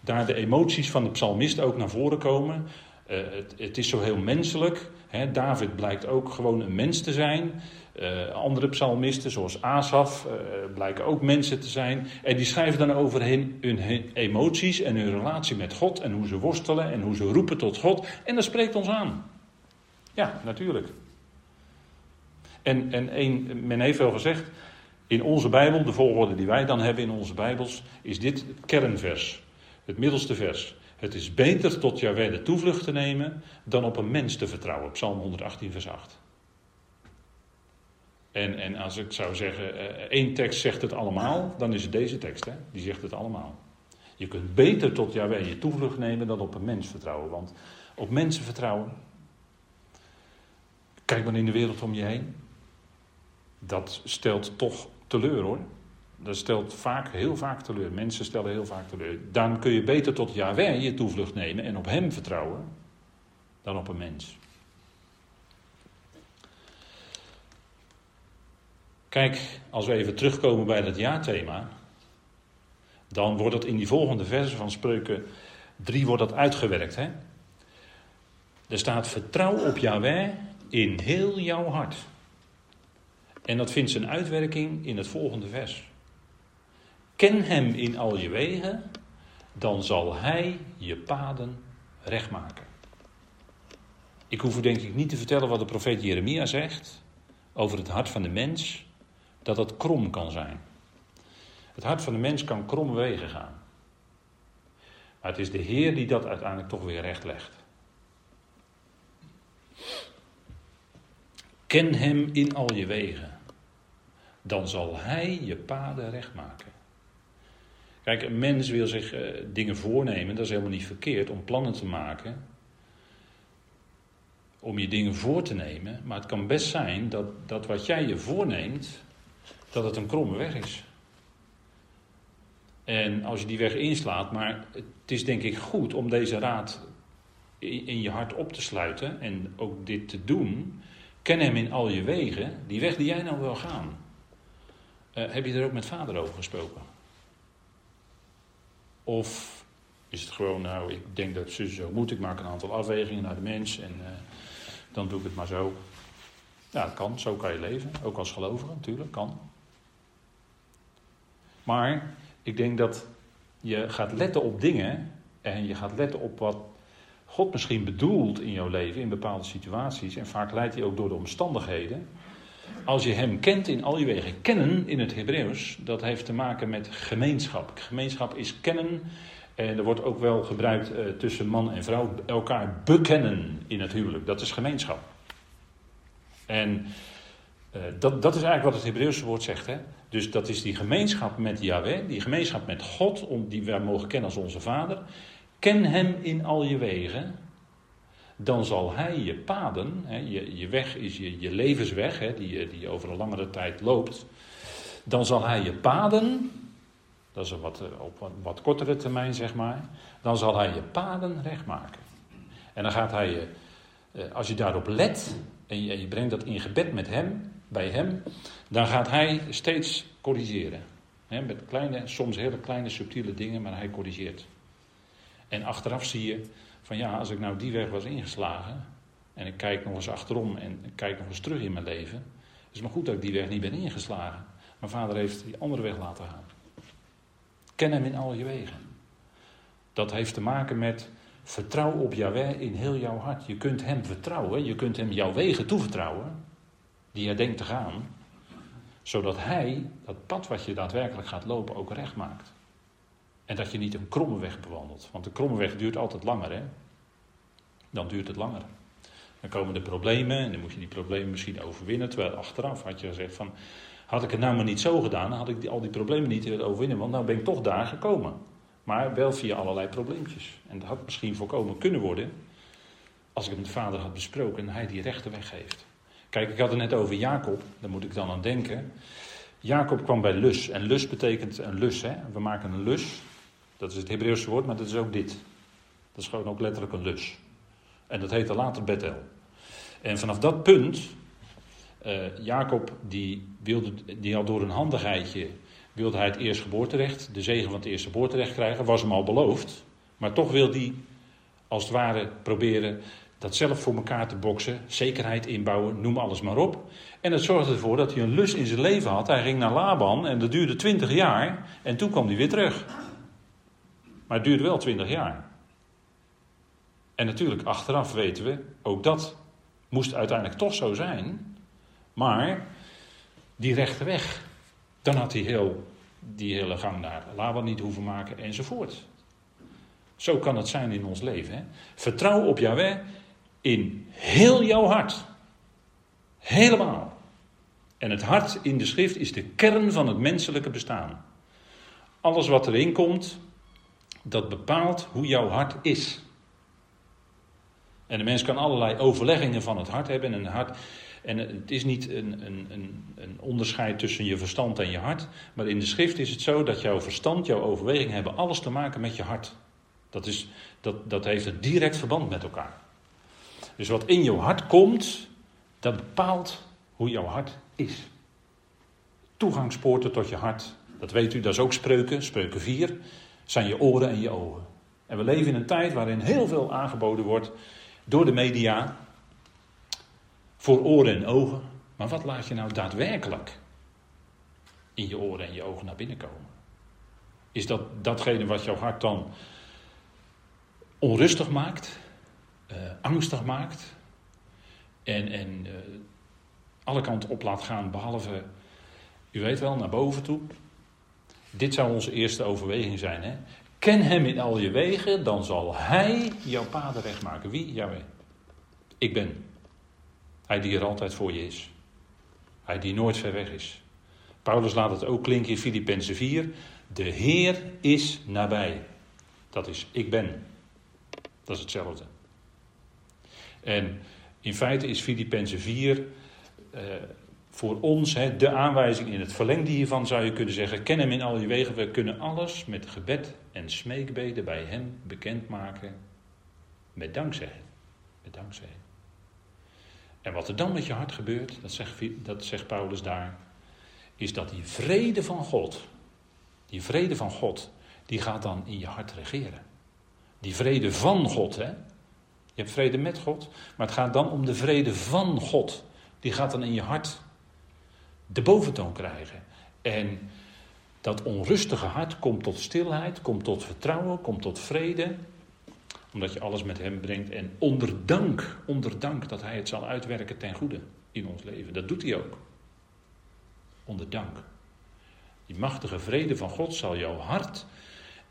daar de emoties van de psalmist ook naar voren komen. Uh, het, het, is zo heel menselijk. Hè? David blijkt ook gewoon een mens te zijn. Uh, andere psalmisten, zoals Asaf, uh, blijken ook mensen te zijn. En die schrijven dan over hun, hun, emoties en hun relatie met God. En hoe ze worstelen en hoe ze roepen tot God. En dat spreekt ons aan. Ja, natuurlijk. En, en een, men heeft wel gezegd, in onze Bijbel, de volgorde die wij dan hebben in onze Bijbels, is dit kernvers. Het middelste vers. Het is beter tot Jahweh de toevlucht te nemen dan op een mens te vertrouwen. Psalm 118, vers 8. En, en als ik zou zeggen, eh, één tekst zegt het allemaal, dan is het deze tekst. Hè? Die zegt het allemaal. Je kunt beter tot Jahweh je toevlucht nemen dan op een mens vertrouwen. Want op mensen vertrouwen. Kijk maar in de wereld om je heen. Dat stelt toch teleur hoor. Dat stelt vaak, heel vaak teleur. Mensen stellen heel vaak teleur. Dan kun je beter tot Yahweh je toevlucht nemen en op hem vertrouwen dan op een mens. Kijk, als we even terugkomen bij dat jaarthema, dan wordt het in die volgende versen van Spreuken 3 wordt dat uitgewerkt. Hè? Er staat vertrouw op Yahweh in heel jouw hart. En dat vindt zijn uitwerking in het volgende vers. Ken hem in al je wegen, dan zal hij je paden recht maken. Ik hoef u denk ik niet te vertellen wat de profeet Jeremia zegt over het hart van de mens, dat het krom kan zijn. Het hart van de mens kan kromme wegen gaan. Maar het is de Heer die dat uiteindelijk toch weer recht legt. Ken hem in al je wegen, dan zal hij je paden recht maken. Kijk, een mens wil zich uh, dingen voornemen, dat is helemaal niet verkeerd om plannen te maken. Om je dingen voor te nemen. Maar het kan best zijn dat, dat wat jij je voorneemt, dat het een kromme weg is. En als je die weg inslaat, maar het is denk ik goed om deze raad in je hart op te sluiten en ook dit te doen. Ken hem in al je wegen, die weg die jij nou wil gaan. Uh, heb je er ook met vader over gesproken? Of is het gewoon, nou, ik denk dat ze zo moet, ik maak een aantal afwegingen naar de mens en uh, dan doe ik het maar zo. Ja, dat kan, zo kan je leven, ook als gelovige natuurlijk, kan. Maar ik denk dat je gaat letten op dingen en je gaat letten op wat God misschien bedoelt in jouw leven in bepaalde situaties. En vaak leidt hij ook door de omstandigheden. Als je hem kent in al je wegen. Kennen in het Hebreeuws, dat heeft te maken met gemeenschap. Gemeenschap is kennen. En er wordt ook wel gebruikt uh, tussen man en vrouw elkaar bekennen in het huwelijk. Dat is gemeenschap. En uh, dat, dat is eigenlijk wat het Hebreeuwse woord zegt. Hè? Dus dat is die gemeenschap met Yahweh, die gemeenschap met God, die wij mogen kennen als onze Vader. Ken hem in al je wegen dan zal hij je paden, hè, je, je weg is je, je levensweg, hè, die, die je over een langere tijd loopt, dan zal hij je paden, dat is wat, eh, op wat, wat kortere termijn zeg maar, dan zal hij je paden recht maken. En dan gaat hij je, eh, als je daarop let en je, je brengt dat in gebed met hem, bij hem, dan gaat hij steeds corrigeren. met kleine, soms hele kleine subtiele dingen, maar hij corrigeert. En achteraf zie je van ja, als ik nou die weg was ingeslagen en ik kijk nog eens achterom en ik kijk nog eens terug in mijn leven, is het maar goed dat ik die weg niet ben ingeslagen. Mijn vader heeft die andere weg laten gaan. Ken hem in al je wegen. Dat heeft te maken met vertrouw op Yahweh in heel jouw hart. Je kunt hem vertrouwen, je kunt hem jouw wegen toevertrouwen, die hij denkt te gaan, zodat hij dat pad wat je daadwerkelijk gaat lopen ook recht maakt. En dat je niet een kromme weg bewandelt. Want de kromme weg duurt altijd langer, hè? Dan duurt het langer. Dan komen de problemen en dan moet je die problemen misschien overwinnen. Terwijl achteraf had je gezegd van, had ik het nou maar niet zo gedaan, dan had ik die, al die problemen niet willen overwinnen. Want nou ben ik toch daar gekomen. Maar wel via allerlei probleempjes. En dat had misschien voorkomen kunnen worden als ik het met vader had besproken en hij die rechte weg geeft. Kijk, ik had het net over Jacob, daar moet ik dan aan denken. Jacob kwam bij lus. En lus betekent een lus. Hè? We maken een lus. Dat is het Hebreeuwse woord, maar dat is ook dit. Dat is gewoon ook letterlijk een lus. En dat heette later Bethel. En vanaf dat punt Uh, Jacob die, wilde, die had door een handigheidje wilde hij het eerstgeboorterecht, de zegen van het eerstgeboorterecht krijgen, was hem al beloofd. Maar toch wil hij als het ware proberen dat zelf voor elkaar te boksen, zekerheid inbouwen, noem alles maar op. En het zorgde ervoor dat hij een lust in zijn leven had. Hij ging naar Laban en dat duurde twintig jaar en toen kwam hij weer terug. Maar het duurde wel twintig jaar. En natuurlijk, achteraf weten we, ook dat moest uiteindelijk toch zo zijn. Maar die rechte weg, dan had hij heel, die hele gang naar Laban niet hoeven maken enzovoort. Zo kan het zijn in ons leven. Hè? Vertrouw op Yahweh in heel jouw hart. Helemaal. En het hart in de schrift is de kern van het menselijke bestaan. Alles wat erin komt, dat bepaalt hoe jouw hart is. En de mens kan allerlei overleggingen van het hart hebben. En, een hart, en het is niet een, een, een, onderscheid tussen je verstand en je hart. Maar in de schrift is het zo dat jouw verstand, jouw overweging hebben alles te maken met je hart. Dat, is, dat, dat heeft een direct verband met elkaar. Dus wat in jouw hart komt, dat bepaalt hoe jouw hart is. Toegangspoorten tot je hart, dat weet u, dat is ook spreuken, spreuken 4, zijn je oren en je ogen. En we leven in een tijd waarin heel veel aangeboden wordt door de media voor oren en ogen. Maar wat laat je nou daadwerkelijk in je oren en je ogen naar binnen komen? Is dat datgene wat jouw hart dan onrustig maakt, uh, angstig maakt en, en uh, alle kanten op laat gaan, behalve, u weet wel, naar boven toe? Dit zou onze eerste overweging zijn. Hè? Ken hem in al je wegen, dan zal hij jouw paden recht maken. Wie? Jawel. Ik ben. Hij die er altijd voor je is. Hij die nooit ver weg is. Paulus laat het ook klinken in Filippenzen 4. De Heer is nabij. Dat is ik ben. Dat is hetzelfde. En in feite is Filippenzen 4 uh, voor ons hè, de aanwijzing in het verlengde hiervan zou je kunnen zeggen: ken hem in al je wegen. We kunnen alles met gebed en smeekbeden bij hem bekendmaken. Met dankzij. Met dankzij. En wat er dan met je hart gebeurt, dat zegt, dat zegt Paulus daar, is dat die vrede van God, die vrede van God, die gaat dan in je hart regeren. Die vrede van God, hè. Je hebt vrede met God, maar het gaat dan om de vrede van God. Die gaat dan in je hart de boventoon krijgen. En dat onrustige hart komt tot stilheid, komt tot vertrouwen, komt tot vrede. Omdat je alles met hem brengt. En onder dank, onder dank dat hij het zal uitwerken ten goede in ons leven. Dat doet hij ook. Onder dank. Die machtige vrede van God zal jouw hart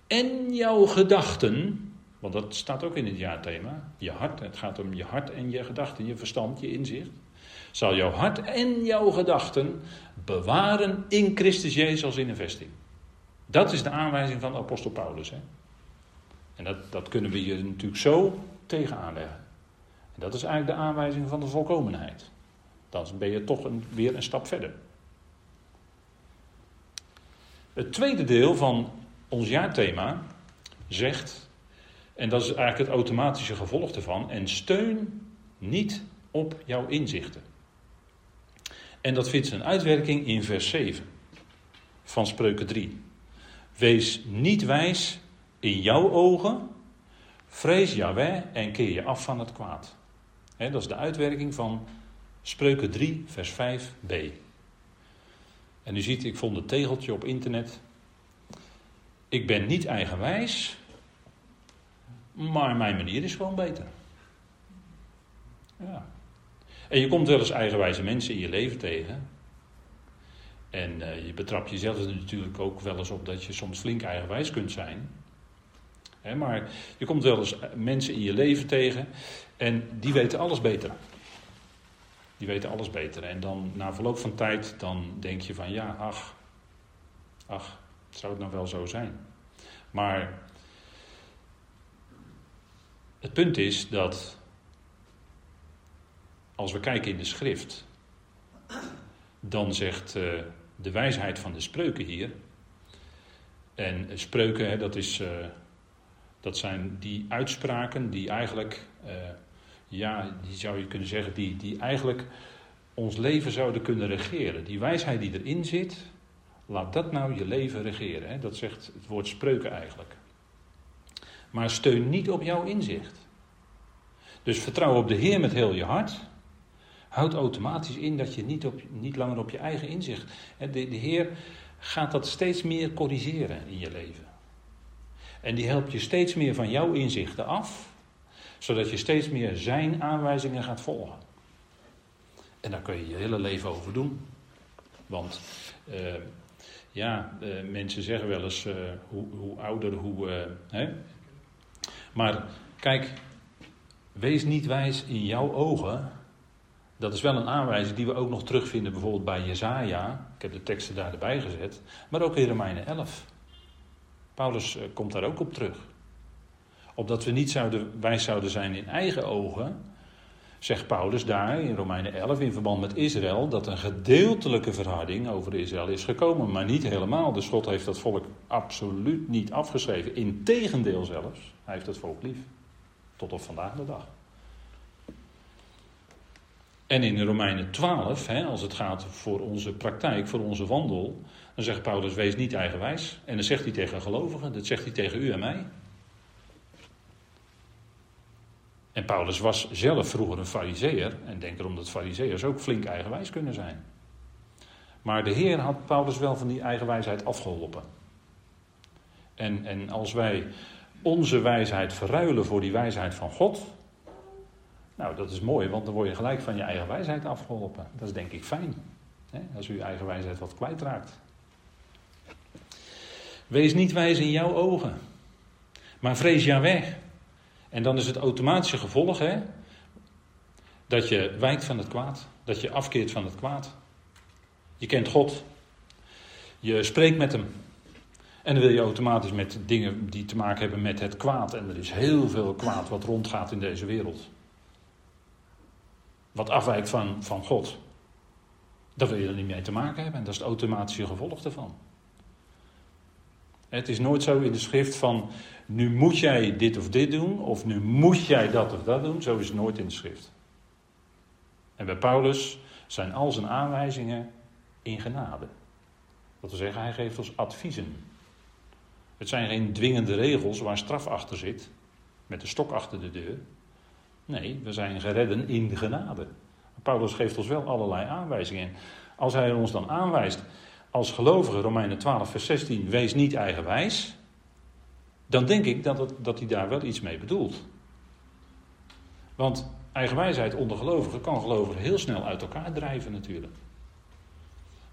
en jouw gedachten. Want dat staat ook in het jaarthema. Je hart, het gaat om je hart en je gedachten, je verstand, je inzicht zal jouw hart en jouw gedachten bewaren in Christus Jezus als in een vesting. Dat is de aanwijzing van de apostel Paulus. Hè? En dat, dat kunnen we hier natuurlijk zo tegenaan leggen. En dat is eigenlijk de aanwijzing van de volkomenheid. Dan ben je toch weer een stap verder. Het tweede deel van ons jaarthema zegt, en dat is eigenlijk het automatische gevolg ervan, en steun niet op jouw inzichten. En dat vindt zijn uitwerking in vers 7 van Spreuken 3. Wees niet wijs in jouw ogen, vrees Yahweh en keer je af van het kwaad. dat is de uitwerking van Spreuken 3, vers 5b. En u ziet, ik vond het tegeltje op internet. Ik ben niet eigenwijs, maar mijn manier is gewoon beter. Ja, en je komt wel eens eigenwijze mensen in je leven tegen. En uh, je betrapt jezelf natuurlijk ook wel eens op dat je soms flink eigenwijs kunt zijn. maar je komt wel eens mensen in je leven tegen en die weten alles beter. Die weten alles beter. En dan na verloop van tijd, dan denk je van ja, ach, ach, zou het nou wel zo zijn? Maar het punt is dat als we kijken in de schrift, dan zegt uh, de wijsheid van de spreuken hier. En spreuken, hè, dat, is, uh, dat zijn die uitspraken die eigenlijk, ja, die zou je kunnen zeggen, die, die eigenlijk ons leven zouden kunnen regeren. Die wijsheid die erin zit, laat dat nou je leven regeren. Hè? Dat zegt het woord spreuken eigenlijk. Maar steun niet op jouw inzicht. Dus vertrouw op de Heer met heel je hart. Houdt automatisch in dat je niet, op, niet langer op je eigen inzicht. De, de Heer gaat dat steeds meer corrigeren in je leven. En die helpt je steeds meer van jouw inzichten af, zodat je steeds meer zijn aanwijzingen gaat volgen. En daar kun je je hele leven over doen. Want uh, ja, uh, mensen zeggen wel eens uh, hoe, hoe, ouder, hoe. Hè? Maar kijk, wees niet wijs in jouw ogen. Dat is wel een aanwijzing die we ook nog terugvinden bijvoorbeeld bij Jezaja. Ik heb de teksten daar erbij gezet. Maar ook in Romeinen 11. Paulus komt daar ook op terug. Opdat we niet zouden, wijs zouden zijn in eigen ogen, zegt Paulus daar in Romeinen 11 in verband met Israël dat een gedeeltelijke verharding over Israël is gekomen, maar niet helemaal. Dus God heeft dat volk absoluut niet afgeschreven. Integendeel zelfs, hij heeft het volk lief. Tot op vandaag de dag. En in Romeinen 12, hè, als het gaat voor onze praktijk, voor onze wandel, dan zegt Paulus: wees niet eigenwijs. En dan zegt hij tegen gelovigen, dat zegt hij tegen u en mij. En Paulus was zelf vroeger een fariseer en denk erom dat fariseërs ook flink eigenwijs kunnen zijn. Maar de Heer had Paulus wel van die eigenwijsheid afgeholpen. En, en als wij onze wijsheid verruilen voor die wijsheid van God, nou dat is mooi, want dan word je gelijk van je eigen wijsheid afgeholpen. Dat is denk ik fijn, hè, als u uw eigen wijsheid wat kwijtraakt. Wees niet wijs in jouw ogen, maar vrees weg. En dan is het automatische gevolg hè, dat je wijkt van het kwaad, dat je afkeert van het kwaad. Je kent God, je spreekt met Hem. En dan wil je automatisch met dingen die te maken hebben met het kwaad. En er is heel veel kwaad wat rondgaat in deze wereld. Wat afwijkt van, van God. Daar wil je er niet mee te maken hebben. En dat is het automatische gevolg daarvan. Het is nooit zo in de schrift van nu moet jij dit of dit doen, of nu moet jij dat of dat doen. Zo is het nooit in de schrift. En bij Paulus zijn al zijn aanwijzingen in genade. Dat wil zeggen, hij geeft ons adviezen. Het zijn geen dwingende regels waar straf achter zit, met de stok achter de deur. Nee, we zijn geredden in genade. Paulus geeft ons wel allerlei aanwijzingen. Als hij ons dan aanwijst als gelovige, Romeinen 12, vers 16, wees niet eigenwijs, dan denk ik dat, het, dat hij daar wel iets mee bedoelt. Want eigenwijsheid onder gelovigen kan gelovigen heel snel uit elkaar drijven natuurlijk.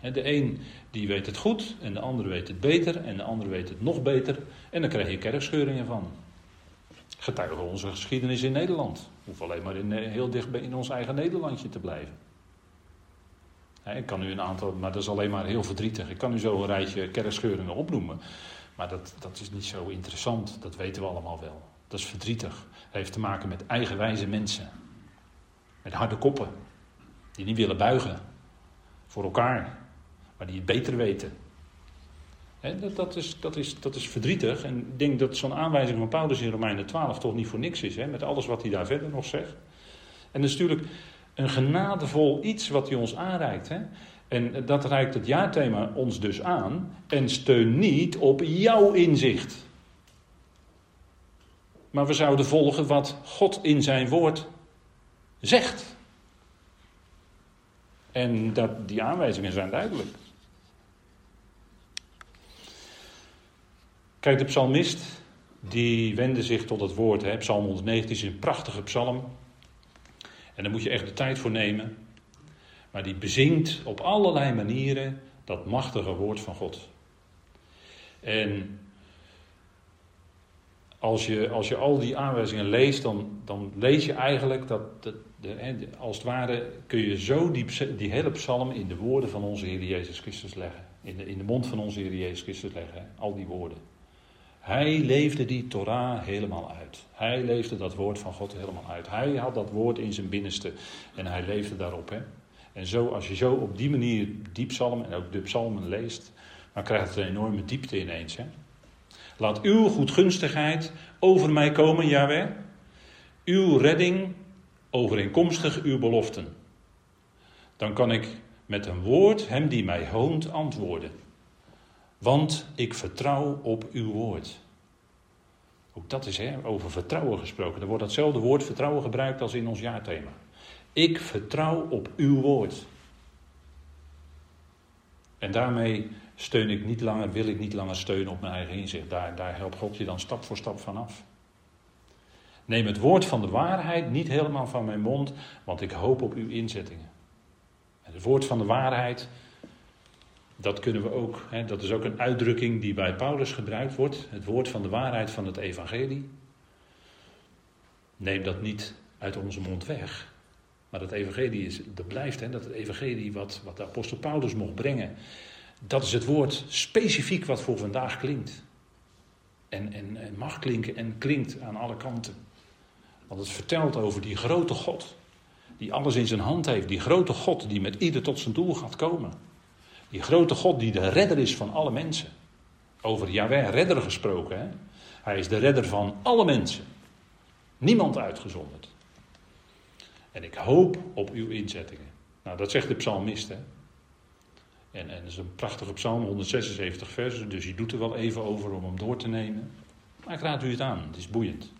De een die weet het goed en de andere weet het beter en de andere weet het nog beter. En dan krijg je kerkscheuringen van. Getuigen onze geschiedenis in Nederland. Hoef alleen maar in, eh, heel dicht in ons eigen Nederlandje te blijven. Ik kan u een aantal, maar dat is alleen maar heel verdrietig. Ik kan u zo een rijtje kerkscheuringen opnoemen. Maar dat, dat is niet zo interessant, dat weten we allemaal wel. Dat is verdrietig. Het heeft te maken met eigenwijze mensen. Met harde koppen. Die niet willen buigen. Voor elkaar. Maar die het beter weten. Dat, dat, is, dat, is, dat is verdrietig. En ik denk dat zo'n aanwijzing van Paulus in Romeinen 12 toch niet voor niks is. met alles wat hij daar verder nog zegt. En dat is natuurlijk een genadevol iets wat hij ons aanreikt. En dat reikt het jaarthema ons dus aan. En steun niet op jouw inzicht. Maar we zouden volgen wat God in zijn woord zegt. En dat, die aanwijzingen zijn duidelijk. Kijk, de psalmist, die wende zich tot het woord. Hè. Psalm 119 is een prachtige psalm. En daar moet je echt de tijd voor nemen. Maar die bezingt op allerlei manieren dat machtige woord van God. En als je, als je al die aanwijzingen leest, dan, dan lees je eigenlijk dat, de, als het ware kun je zo die, die hele psalm in de woorden van onze Heer Jezus Christus leggen. In de, in de mond van onze Heer Jezus Christus leggen, al die woorden. Hij leefde die Torah helemaal uit. Hij leefde dat woord van God helemaal uit. Hij had dat woord in zijn binnenste en hij leefde daarop. Hè? En zo, als je zo op die manier die psalm en ook de psalmen leest, dan krijgt het een enorme diepte ineens. Hè? Laat uw goedgunstigheid over mij komen, Yahweh. Uw redding overeenkomstig uw beloften. dan kan ik met een woord hem die mij hoont antwoorden. Want ik vertrouw op uw woord. Ook dat is hè, over vertrouwen gesproken. Er wordt datzelfde woord vertrouwen gebruikt als in ons jaarthema. Ik vertrouw op uw woord. En daarmee steun ik niet langer, wil ik niet langer steunen op mijn eigen inzicht. Daar, daar helpt God je dan stap voor stap vanaf. Neem het woord van de waarheid niet helemaal van mijn mond, want ik hoop op uw inzettingen. En het woord van de waarheid, dat kunnen we ook, hè, dat is ook een uitdrukking die bij Paulus gebruikt wordt. Het woord van de waarheid van het evangelie. Neem dat niet uit onze mond weg. Maar dat evangelie is, dat blijft, hè, dat het evangelie wat, wat de apostel Paulus mocht brengen. Dat is het woord specifiek wat voor vandaag klinkt. En, en, en mag klinken en klinkt aan alle kanten. Want het vertelt over die grote God. Die alles in zijn hand heeft. Die grote God die met ieder tot zijn doel gaat komen. Die grote God die de redder is van alle mensen. Over Yahweh, redder gesproken. Hè? Hij is de redder van alle mensen. Niemand uitgezonderd. En ik hoop op uw inzettingen. Nou, dat zegt de psalmist. Hè? En, en dat is een prachtige psalm, 176 versen. Dus je doet er wel even over om hem door te nemen. Maar ik raad u het aan, het is boeiend.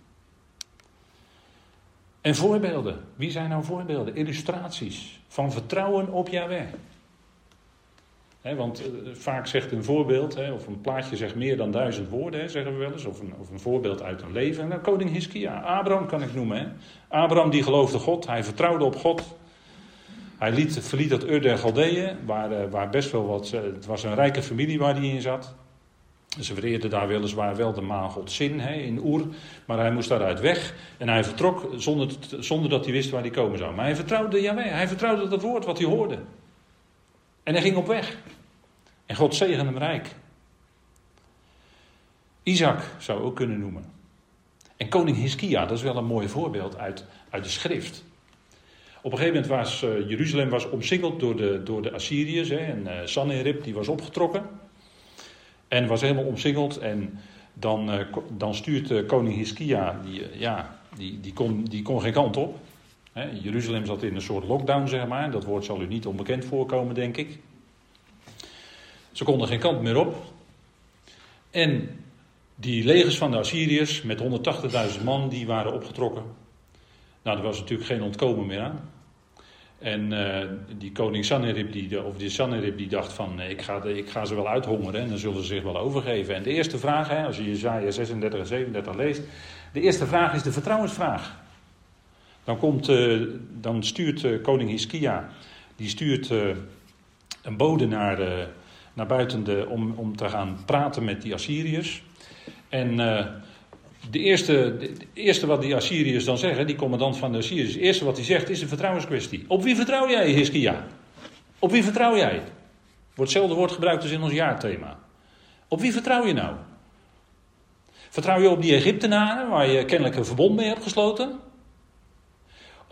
En voorbeelden. Wie zijn nou voorbeelden? Illustraties van vertrouwen op Yahweh. Want uh, vaak zegt een voorbeeld, of een plaatje zegt meer dan duizend woorden, zeggen we wel eens. Of een, of een voorbeeld uit een leven. En dan koning Hiskia, Abraham kan ik noemen. Abraham die geloofde God, hij vertrouwde op God. Hij liet, verliet dat Ur der Galdeeën, waar, uh, waar best wel wat, uh, het was een rijke familie waar hij in zat. Ze vereerden daar weliswaar wel de maangod Zin in Oer, maar hij moest daaruit weg. En hij vertrok zonder, zonder dat hij wist waar hij komen zou. Maar hij vertrouwde Jaweh, hij vertrouwde dat woord wat hij hoorde. En hij ging op weg. En God zegende hem rijk. Isaac zou ook kunnen noemen. En koning Hiskia, dat is wel een mooi voorbeeld uit, uit de schrift. Op een gegeven moment was uh, Jeruzalem was omsingeld door de, door de Assyriërs. Hè, en uh, Sanherib die was opgetrokken. En was helemaal omsingeld. En dan, uh, dan stuurt koning Hiskia, die, ja, die, die, kon, die kon geen kant op. Jeruzalem zat in een soort lockdown, zeg maar. Dat woord zal u niet onbekend voorkomen, denk ik. Ze konden geen kant meer op. En die legers van de Assyriërs met 180.000 man, die waren opgetrokken. Nou, er was natuurlijk geen ontkomen meer aan. En uh, die koning Sanherib, die, of die Sanherib, die dacht van, ik ga, ik ga ze wel uithongeren en dan zullen ze zich wel overgeven. En de eerste vraag, hè, als je Jezaja 36 en 37 leest, de eerste vraag is de vertrouwensvraag. Dan, komt, uh, dan stuurt uh, koning Hiskia, die stuurt een bode naar, naar buiten de, om, om te gaan praten met die Assyriërs. En de eerste, eerste wat die Assyriërs dan zeggen, die commandant van de Assyriërs, het eerste wat hij zegt is een vertrouwenskwestie. Op wie vertrouw jij, Hiskia? Op wie vertrouw jij? Wordt hetzelfde woord gebruikt als in ons jaarthema. Op wie vertrouw je nou? Vertrouw je op die Egyptenaren, waar je kennelijk een verbond mee hebt gesloten?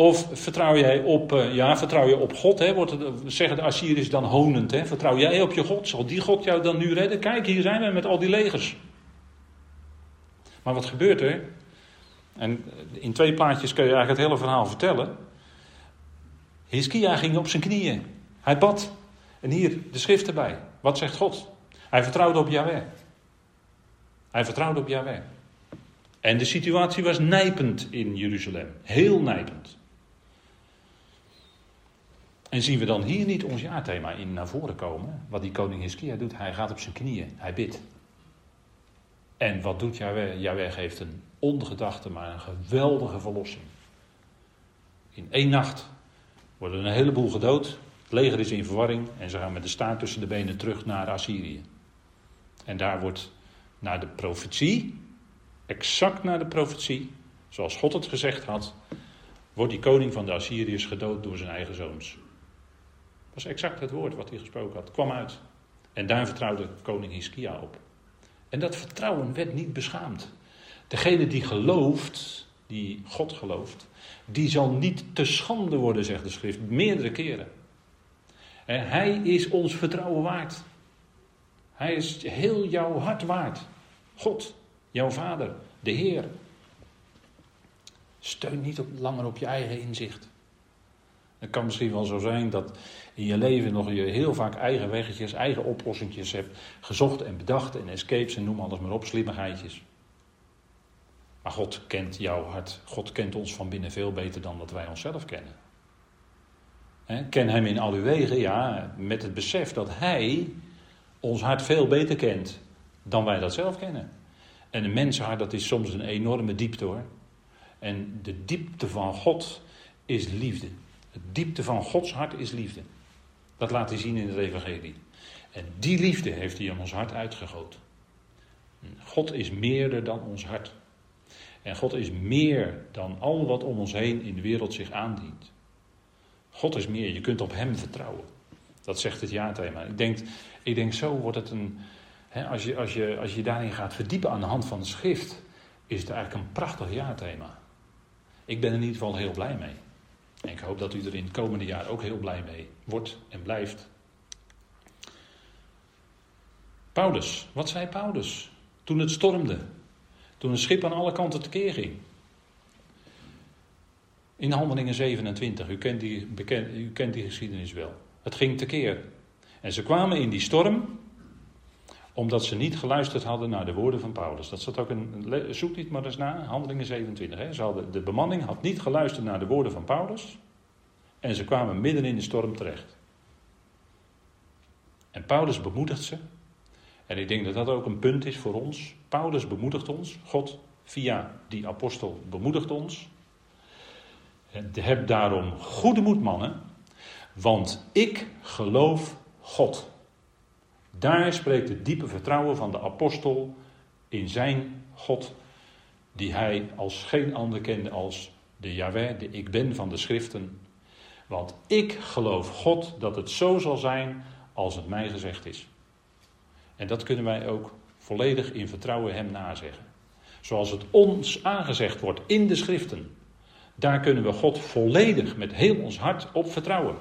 Of vertrouw jij op, ja, vertrouw je op God? Hè? Wordt het, zeggen de Assyriërs dan honend. Hè? Vertrouw jij op je God? Zal die God jou dan nu redden? Kijk, hier zijn we met al die legers. Maar wat gebeurt er? En in twee plaatjes kun je eigenlijk het hele verhaal vertellen. Hiskia ging op zijn knieën. Hij bad. En hier de schrift erbij. Wat zegt God? Hij vertrouwde op Yahweh. Hij vertrouwde op Yahweh. En de situatie was nijpend in Jeruzalem. Heel nijpend. En zien we dan hier niet ons jaarthema in naar voren komen? Wat die koning Hiskia doet. Hij gaat op zijn knieën. Hij bidt. En wat doet Yahweh? Yahweh geeft een ongedachte, maar een geweldige verlossing. In één nacht worden een heleboel gedood. Het leger is in verwarring en ze gaan met de staart tussen de benen terug naar Assyrië. En daar wordt naar de profetie, exact naar de profetie, zoals God het gezegd had, wordt die koning van de Assyriërs gedood door zijn eigen zoons. Was exact het woord wat hij gesproken had. Kwam uit. En daar vertrouwde koning Hiskia op. En dat vertrouwen werd niet beschaamd. Degene die gelooft, die God gelooft, die zal niet te schande worden, zegt de schrift, meerdere keren. En hij is ons vertrouwen waard. Hij is heel jouw hart waard. God, jouw vader, de Heer. Steun niet op, langer op je eigen inzicht. Het kan misschien wel zo zijn dat in je leven nog je heel vaak eigen weggetjes, eigen oplossingjes hebt gezocht en bedacht en escapes en noem alles maar op, slimmigheidjes. Maar God kent jouw hart. God kent ons van binnen veel beter dan dat wij onszelf kennen. ken Hem in al uw wegen, ja, met het besef dat Hij ons hart veel beter kent dan wij dat zelf kennen. En een menshart, dat is soms een enorme diepte hoor. En de diepte van God is liefde. De diepte van Gods hart is liefde. Dat laat hij zien in het Evangelie. En die liefde heeft hij in ons hart uitgegoten. God is meerder dan ons hart. En God is meer dan al wat om ons heen in de wereld zich aandient. God is meer, je kunt op Hem vertrouwen. Dat zegt het jaarthema. Ik denk, ik denk zo wordt het een. Hè, als, je, als, je, als je daarin gaat verdiepen aan de hand van de schrift, is het eigenlijk een prachtig jaarthema. Ik ben er in ieder geval heel blij mee. En ik hoop dat u er in het komende jaar ook heel blij mee wordt en blijft. Paulus, wat zei Paulus toen het stormde? Toen een schip aan alle kanten tekeer ging. In Handelingen 27, u kent, die, u kent die geschiedenis wel. Het ging tekeer. En ze kwamen in die storm omdat ze niet geluisterd hadden naar de woorden van Paulus. Dat zat ook een, zoek niet maar eens na, Handelingen 27. Hè. Ze hadden, de bemanning had niet geluisterd naar de woorden van Paulus. En ze kwamen midden in de storm terecht. En Paulus bemoedigt ze. En ik denk dat dat ook een punt is voor ons. Paulus bemoedigt ons. God via die apostel bemoedigt ons. Heb daarom goede moed, mannen. Want ik geloof God. Daar spreekt het diepe vertrouwen van de apostel in zijn God, die hij als geen ander kende als de Yahweh, de ik ben van de schriften. Want ik geloof God dat het zo zal zijn als het mij gezegd is. En dat kunnen wij ook volledig in vertrouwen hem nazeggen. Zoals het ons aangezegd wordt in de schriften. Daar kunnen we God volledig met heel ons hart op vertrouwen.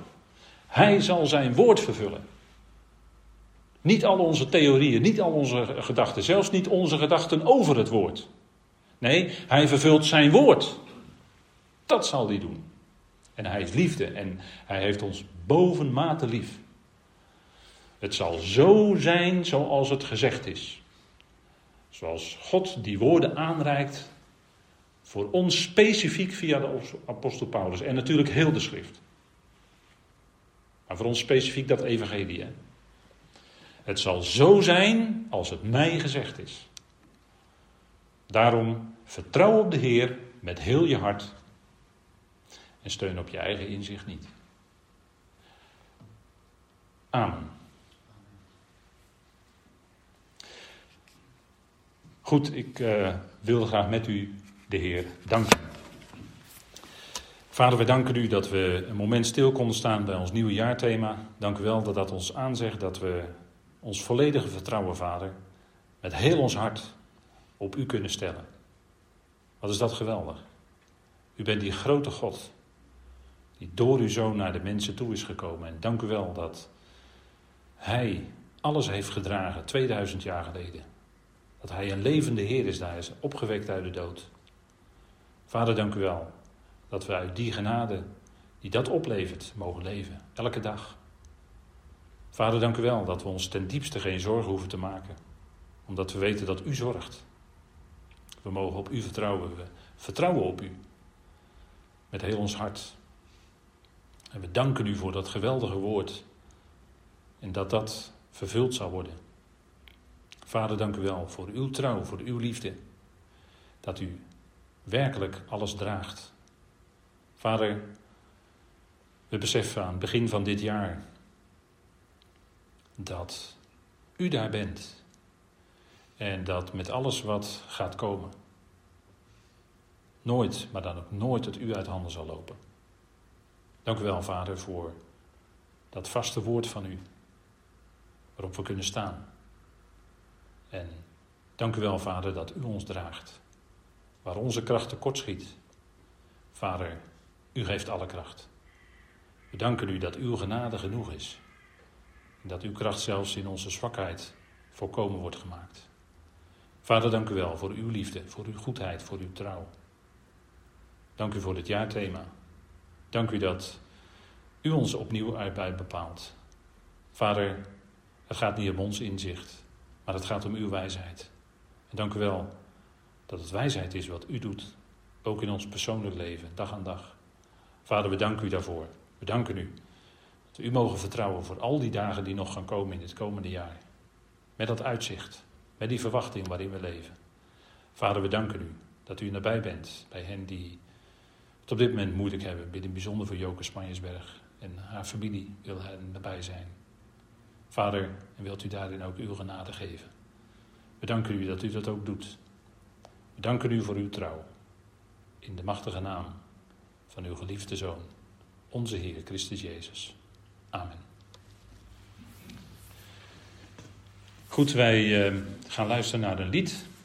Hij zal zijn woord vervullen. Niet al onze theorieën, niet al onze gedachten, zelfs niet onze gedachten over het woord. Nee, hij vervult zijn woord. Dat zal hij doen. En hij is liefde en hij heeft ons bovenmate lief. Het zal zo zijn zoals het gezegd is. Zoals God die woorden aanreikt voor ons specifiek via de apostel Paulus en natuurlijk heel de schrift. Maar voor ons specifiek dat evangelie. Het zal zo zijn als het mij gezegd is. Daarom vertrouw op de Heer met heel je hart en steun op je eigen inzicht niet. Amen. Goed, ik uh, wilde graag met u de Heer danken. Vader, we danken u dat we een moment stil konden staan bij ons nieuwe jaarthema. Dank u wel dat dat ons aanzegt dat we ons volledige vertrouwen, Vader, met heel ons hart op u kunnen stellen. Wat is dat geweldig. U bent die grote God die door uw zoon naar de mensen toe is gekomen. En dank u wel dat hij alles heeft gedragen 2000 jaar geleden. Dat hij een levende Heer is, daar is opgewekt uit de dood. Vader, dank u wel dat we uit die genade die dat oplevert mogen leven, elke dag. Vader, dank u wel dat we ons ten diepste geen zorgen hoeven te maken, omdat we weten dat u zorgt. We mogen op u vertrouwen, we vertrouwen op u met heel ons hart. En we danken u voor dat geweldige woord en dat dat vervuld zal worden. Vader, dank u wel voor uw trouw, voor uw liefde, dat u werkelijk alles draagt. Vader, we beseffen aan het begin van dit jaar dat u daar bent en dat met alles wat gaat komen, nooit, maar dan ook nooit het u uit handen zal lopen. Dank u wel, Vader, voor dat vaste woord van u, waarop we kunnen staan. En dank u wel, Vader, dat u ons draagt, waar onze kracht tekort schiet. Vader, u geeft alle kracht. We danken u dat uw genade genoeg is. Dat uw kracht zelfs in onze zwakheid volkomen wordt gemaakt. Vader, dank u wel voor uw liefde, voor uw goedheid, voor uw trouw. Dank u voor dit jaarthema. Dank u dat u ons opnieuw uitbij bepaalt. Vader, het gaat niet om ons inzicht, maar het gaat om uw wijsheid. En dank u wel dat het wijsheid is wat u doet, ook in ons persoonlijk leven, dag aan dag. Vader, we danken u daarvoor. We danken u u mogen vertrouwen voor al die dagen die nog gaan komen in het komende jaar. Met dat uitzicht, met die verwachting waarin we leven. Vader, we danken u dat u nabij bent bij hen die het op dit moment moeilijk hebben. Bidden bijzonder voor Joke Spanjersberg en haar familie wil hen nabij zijn. Vader, en wilt u daarin ook uw genade geven. We danken u dat u dat ook doet. We danken u voor uw trouw. In de machtige naam van uw geliefde Zoon, onze Heer Christus Jezus. Goed, wij uh, gaan luisteren naar een lied.